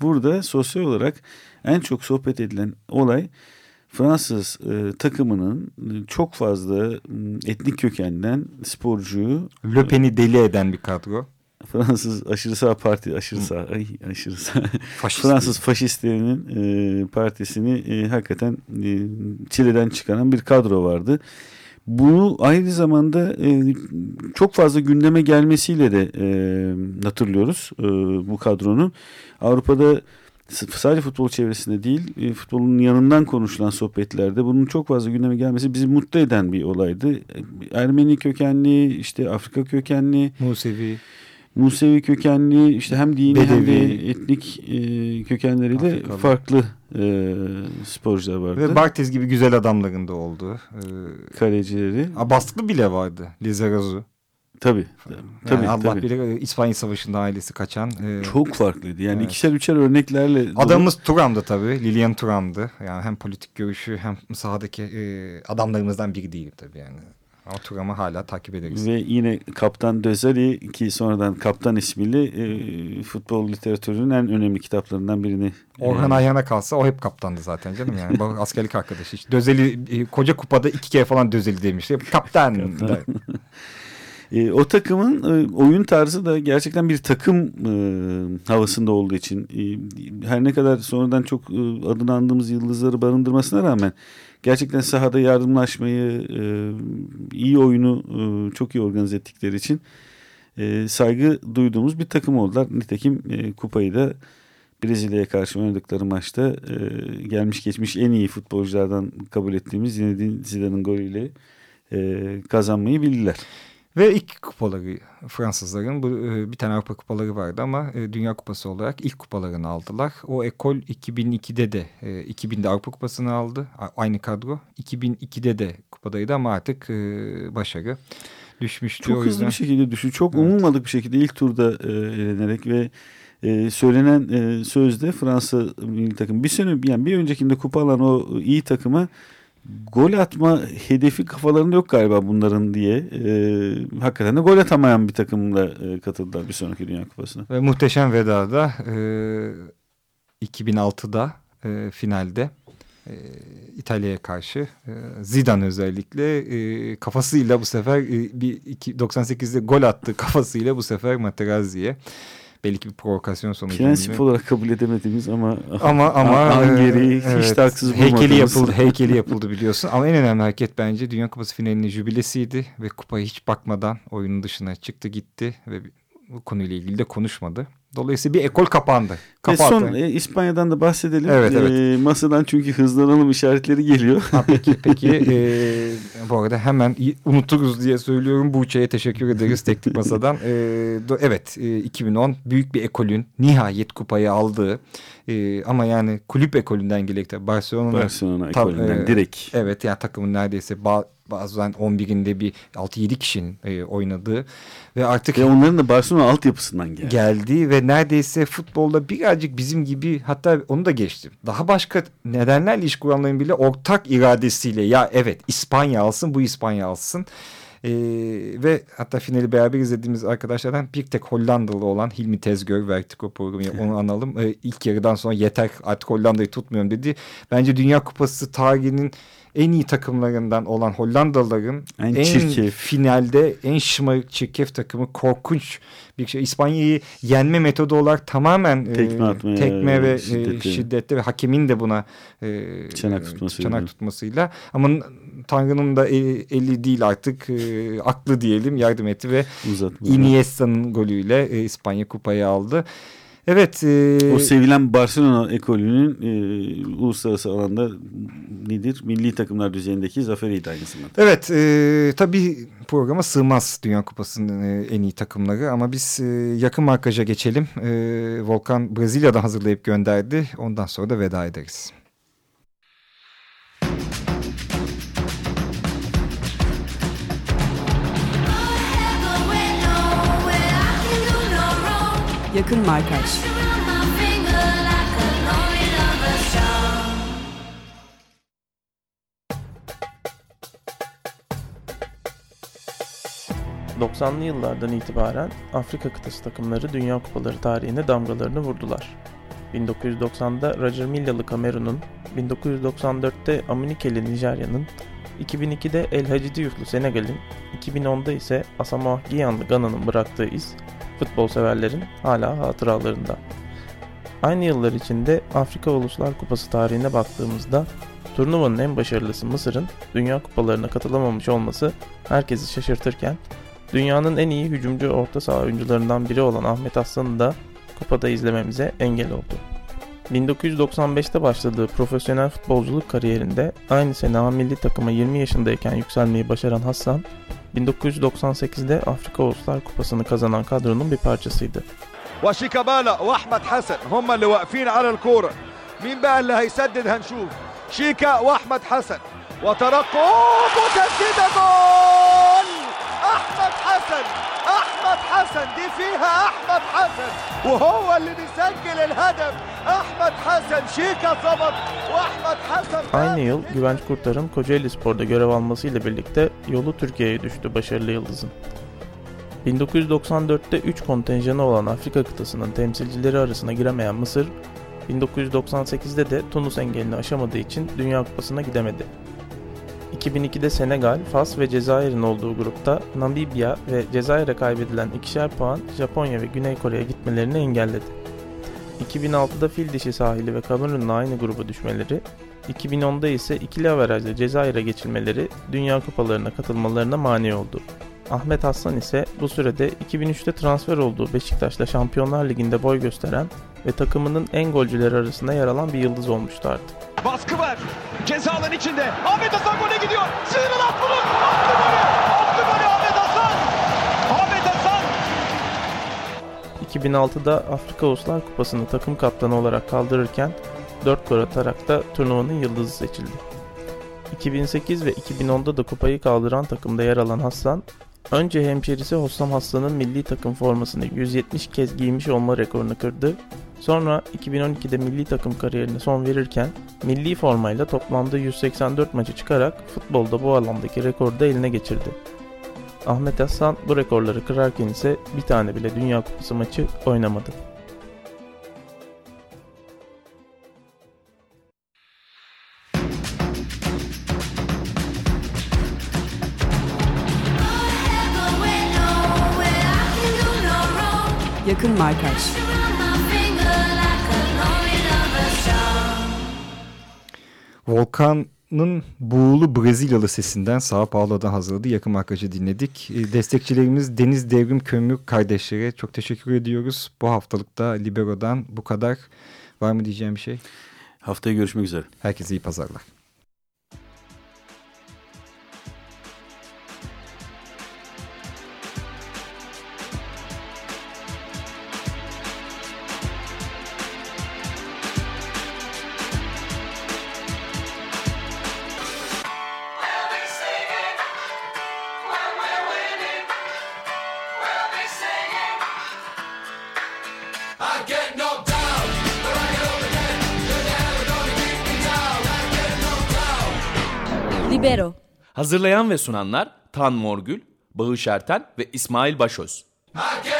burada sosyal olarak en çok sohbet edilen olay Fransız e, takımının çok fazla etnik kökenden sporcuyu Le Pen'i deli eden bir kadro. Fransız aşırı sağ parti aşırı sağ ay aşırı sağ Faşist. Fransız faşistlerinin e, partisini e, hakikaten e, çileden çıkaran bir kadro vardı. Bunu aynı zamanda e, çok fazla gündeme gelmesiyle de e, hatırlıyoruz e, bu kadronun. Avrupa'da sadece futbol çevresinde değil e, futbolun yanından konuşulan sohbetlerde bunun çok fazla gündeme gelmesi bizi mutlu eden bir olaydı. E, Ermeni kökenli işte Afrika kökenli Musevi. Musevi kökenli işte hem dini hem de Bedevi. etnik e, kökenleriyle Afrikalı. farklı e, sporcular vardı. Ve Barthez gibi güzel adamların da oldu. E, kalecileri. Abastlı bile vardı. Lizarazu. Tabii. Yani Tabii, Allah tabii. bilir e, İspanya Savaşı'nda ailesi kaçan. e, Çok farklıydı. Yani Evet. ikişer üçer örneklerle dolu- Adamımız Turam'dı tabii. Lilian Turam'dı. Yani hem politik görüşü hem sahadaki e, adamlarımızdan biri değil tabii yani. Ama Turam'ı hala takip ederiz. ve yine Kaptan Dözeli ki sonradan Kaptan ismiyle e, futbol literatürünün en önemli kitaplarından birini. Orhan e, Ayhan'a kalsa o hep kaptandı zaten canım yani. [laughs] Askerlik arkadaşı. Hiç Dözeli e, koca kupada iki kere falan Dözeli demişti. Kaptan. der. [laughs] E, o takımın e, oyun tarzı da gerçekten bir takım e, havasında olduğu için e, her ne kadar sonradan çok e, adını andığımız yıldızları barındırmasına rağmen gerçekten sahada yardımlaşmayı, e, iyi oyunu e, çok iyi organize ettikleri için e, saygı duyduğumuz bir takım oldular. Nitekim kupayı da Brezilya'ya karşı oynadıkları maçta gelmiş geçmiş en iyi futbolculardan kabul ettiğimiz Zinedine Zidane'ın golüyle kazanmayı bildiler. Ve ilk kupaları Fransızların bu e, bir tane Avrupa kupaları vardı ama e, Dünya Kupası olarak ilk kupalarını aldılar. O ekol 2002'de de e, 2000'de Avrupa Kupası'nı aldı. Aynı kadro. 2002'de de kupadaydı ama artık e, başarı düşmüştü. Çok o hızlı bir şekilde düştü. Çok Evet. umulmadık bir şekilde ilk turda e, elenerek ve e, söylenen e, sözde Fransa milli takım bir sene yani bir öncekinde kupa alan o iyi takıma gol atma hedefi kafalarında yok galiba bunların diye. E, hakikaten de gol atamayan bir takımla e, katıldılar bir sonraki Dünya Kupası'na. Ve muhteşem vedada e, 2006'da e, finalde e, İtalya'ya karşı e, Zidane özellikle e, kafasıyla bu sefer e, bir iki, 98'de gol attı kafasıyla bu sefer Materazzi'ye. Belki bir provokasyon sonucunda. Prensip olarak kabul edemediğimiz ama [laughs] ama ama Angeri e, hiç evet, de haksız heykeli bulmadığımız. yapıldı heykeli yapıldı biliyorsun ama en önemli hareket bence Dünya Kupası finalinin jübilesiydi ve kupaya hiç bakmadan oyunun dışına çıktı gitti ve bu konuyla ilgili de konuşmadı. Dolayısıyla bir ekol kapandı. Ve Kapattı. son e, İspanya'dan da bahsedelim. Evet, evet. E, masadan çünkü hızlanalım işaretleri geliyor. Ha, peki [laughs] peki e, bu arada hemen unuturuz diye söylüyorum. Buğçe'ye teşekkür ederiz teknik masadan. E, do- evet e, 2010 büyük bir ekolün nihayet kupayı aldığı e, ama yani kulüp ekolünden gelecek Barcelona Barcelona ekolünden e, direkt. Evet yani takımın neredeyse ba- bazen 11'inde bir 6-7 kişinin e, oynadığı ve artık Ve onların da Barcelona altyapısından geldi. geldi ve neredeyse futbolda birazcık bizim gibi hatta onu da geçtim. Daha başka nedenlerle iş kuranların bile ortak iradesiyle ya evet İspanya alsın bu İspanya alsın. Ee, ve hatta finali beraber izlediğimiz arkadaşlardan bir tek Hollandalı olan Hilmi Tezgör Vertigo programı onu analım. Ee, ilk yarıdan sonra yeter artık Hollanda'yı tutmuyorum dedi. Bence Dünya Kupası tarihinin en iyi takımlarından olan Hollandalıların En en, çirkef. finalde en şımarık çirkef takımı korkunç bir şey. İspanya'yı yenme metodu olarak tamamen e, Tekme atmaya, tekme ve şiddeti. e, şiddette ve hakemin de buna e, Çanak tutmasıyla. çanak tutmasıyla ama Tanrı'nın da eli, eli değil artık aklı diyelim yardım etti ve. Iniesta'nın golüyle İspanya kupayı aldı. Evet. e, O sevilen Barcelona ekolünün e, uluslararası alanda nedir? Milli takımlar düzeyindeki zaferiydi aynı zamanda. Evet e, tabii programa sığmaz Dünya Kupası'nın e, en iyi takımları ama biz e, yakın markaja geçelim. E, Volkan Brezilya'da hazırlayıp gönderdi ondan sonra da veda ederiz. Yakın Markaj Hı. 90'lı yıllardan itibaren Afrika kıtası takımları Dünya Kupaları tarihine damgalarını vurdular. 1990'da Roger Millalı Kamerun'un, 1994'te Amunikeli Nijerya'nın, 2002'de El Hacı Diouf'lu Senegal'in, 2010'da ise Asamoah Gyan'lı Gana'nın bıraktığı iz futbol severlerin hala hatıralarında. Aynı yıllar içinde Afrika Uluslar Kupası tarihine baktığımızda turnuvanın en başarılısı Mısır'ın Dünya Kupalarına katılamamış olması herkesi şaşırtırken dünyanın en iyi hücumcu orta saha oyuncularından biri olan Ahmet Aslan'ı da kupada izlememize engel oldu. 1995'te başladığı profesyonel futbolculuk kariyerinde aynı sene milli takıma 20 yaşındayken yükselmeyi başaran Hasan, 1998'de Afrika Uluslar Kupası'nı kazanan kadronun bir parçasıydı. وشيكابالا واحمد حسن هم اللي واقفين على الكوره مين بقى اللي هيسدد هنشوف شيكا واحمد حسن وترقب وتسديده جول احمد حسن احمد حسن دي فيها احمد حسن وهو اللي بيسجل الهدف احمد حسن شيكا ظبط واحمد حسن Aynı yıl Güvenç Kurtar'ın Kocaeli Spor'da görev almasıyla birlikte yolu Türkiye'ye düştü başarılı yıldızın. 1994'te 3 kontenjanı olan Afrika kıtasının temsilcileri arasına giremeyen Mısır, 1998'de de Tunus engelini aşamadığı için Dünya Kupası'na gidemedi. 2002'de Senegal, Fas ve Cezayir'in olduğu grupta Namibya ve Cezayir'e kaybedilen ikişer puan Japonya ve Güney Kore'ye gitmelerini engelledi. 2006'da Fil Dişi sahili ve Kamerun'la aynı gruba düşmeleri, 2010'da ise ikili averajla Cezayir'e geçilmeleri Dünya Kupalarına katılmalarına mani oldu. Ahmet Aslan ise bu sürede 2003'te transfer olduğu Beşiktaş'la Şampiyonlar Ligi'nde boy gösteren ve takımının en golcüleri arasında yer alan bir yıldız olmuştu artık. Baskı var. Ceza alanı içinde. Ahmet Hasan gole gidiyor. Sıyrıl at bunu. Attı golü. Attı golü Ahmet Hasan. Ahmet Hasan. 2006'da Afrika Uluslar Kupası'nı takım kaptanı olarak kaldırırken 4 gol atarak da turnuvanın yıldızı seçildi. 2008 ve 2010'da da kupayı kaldıran takımda yer alan Hassan, önce hemşerisi Hossam Hassan'ın milli takım formasını 170 kez giymiş olma rekorunu kırdı Sonra 2012'de milli takım kariyerine son verirken milli formayla toplamda 184 maçı çıkarak futbolda bu alandaki rekoru da eline geçirdi. Ahmet Hasan bu rekorları kırarken ise bir tane bile Dünya Kupası maçı oynamadı. Volkan'ın buğulu Brezilyalı sesinden Sao Paulo'dan hazırladığı yakın markacı dinledik. E, Destekçilerimiz Deniz Devrim Kömür kardeşlere çok teşekkür ediyoruz. Bu haftalıkta Libero'dan bu kadar. Var mı diyeceğim bir şey? Haftaya görüşmek üzere. Herkese iyi pazarlar. Hazırlayan ve sunanlar Tan Morgül, Bağış Erten ve İsmail Başöz. Get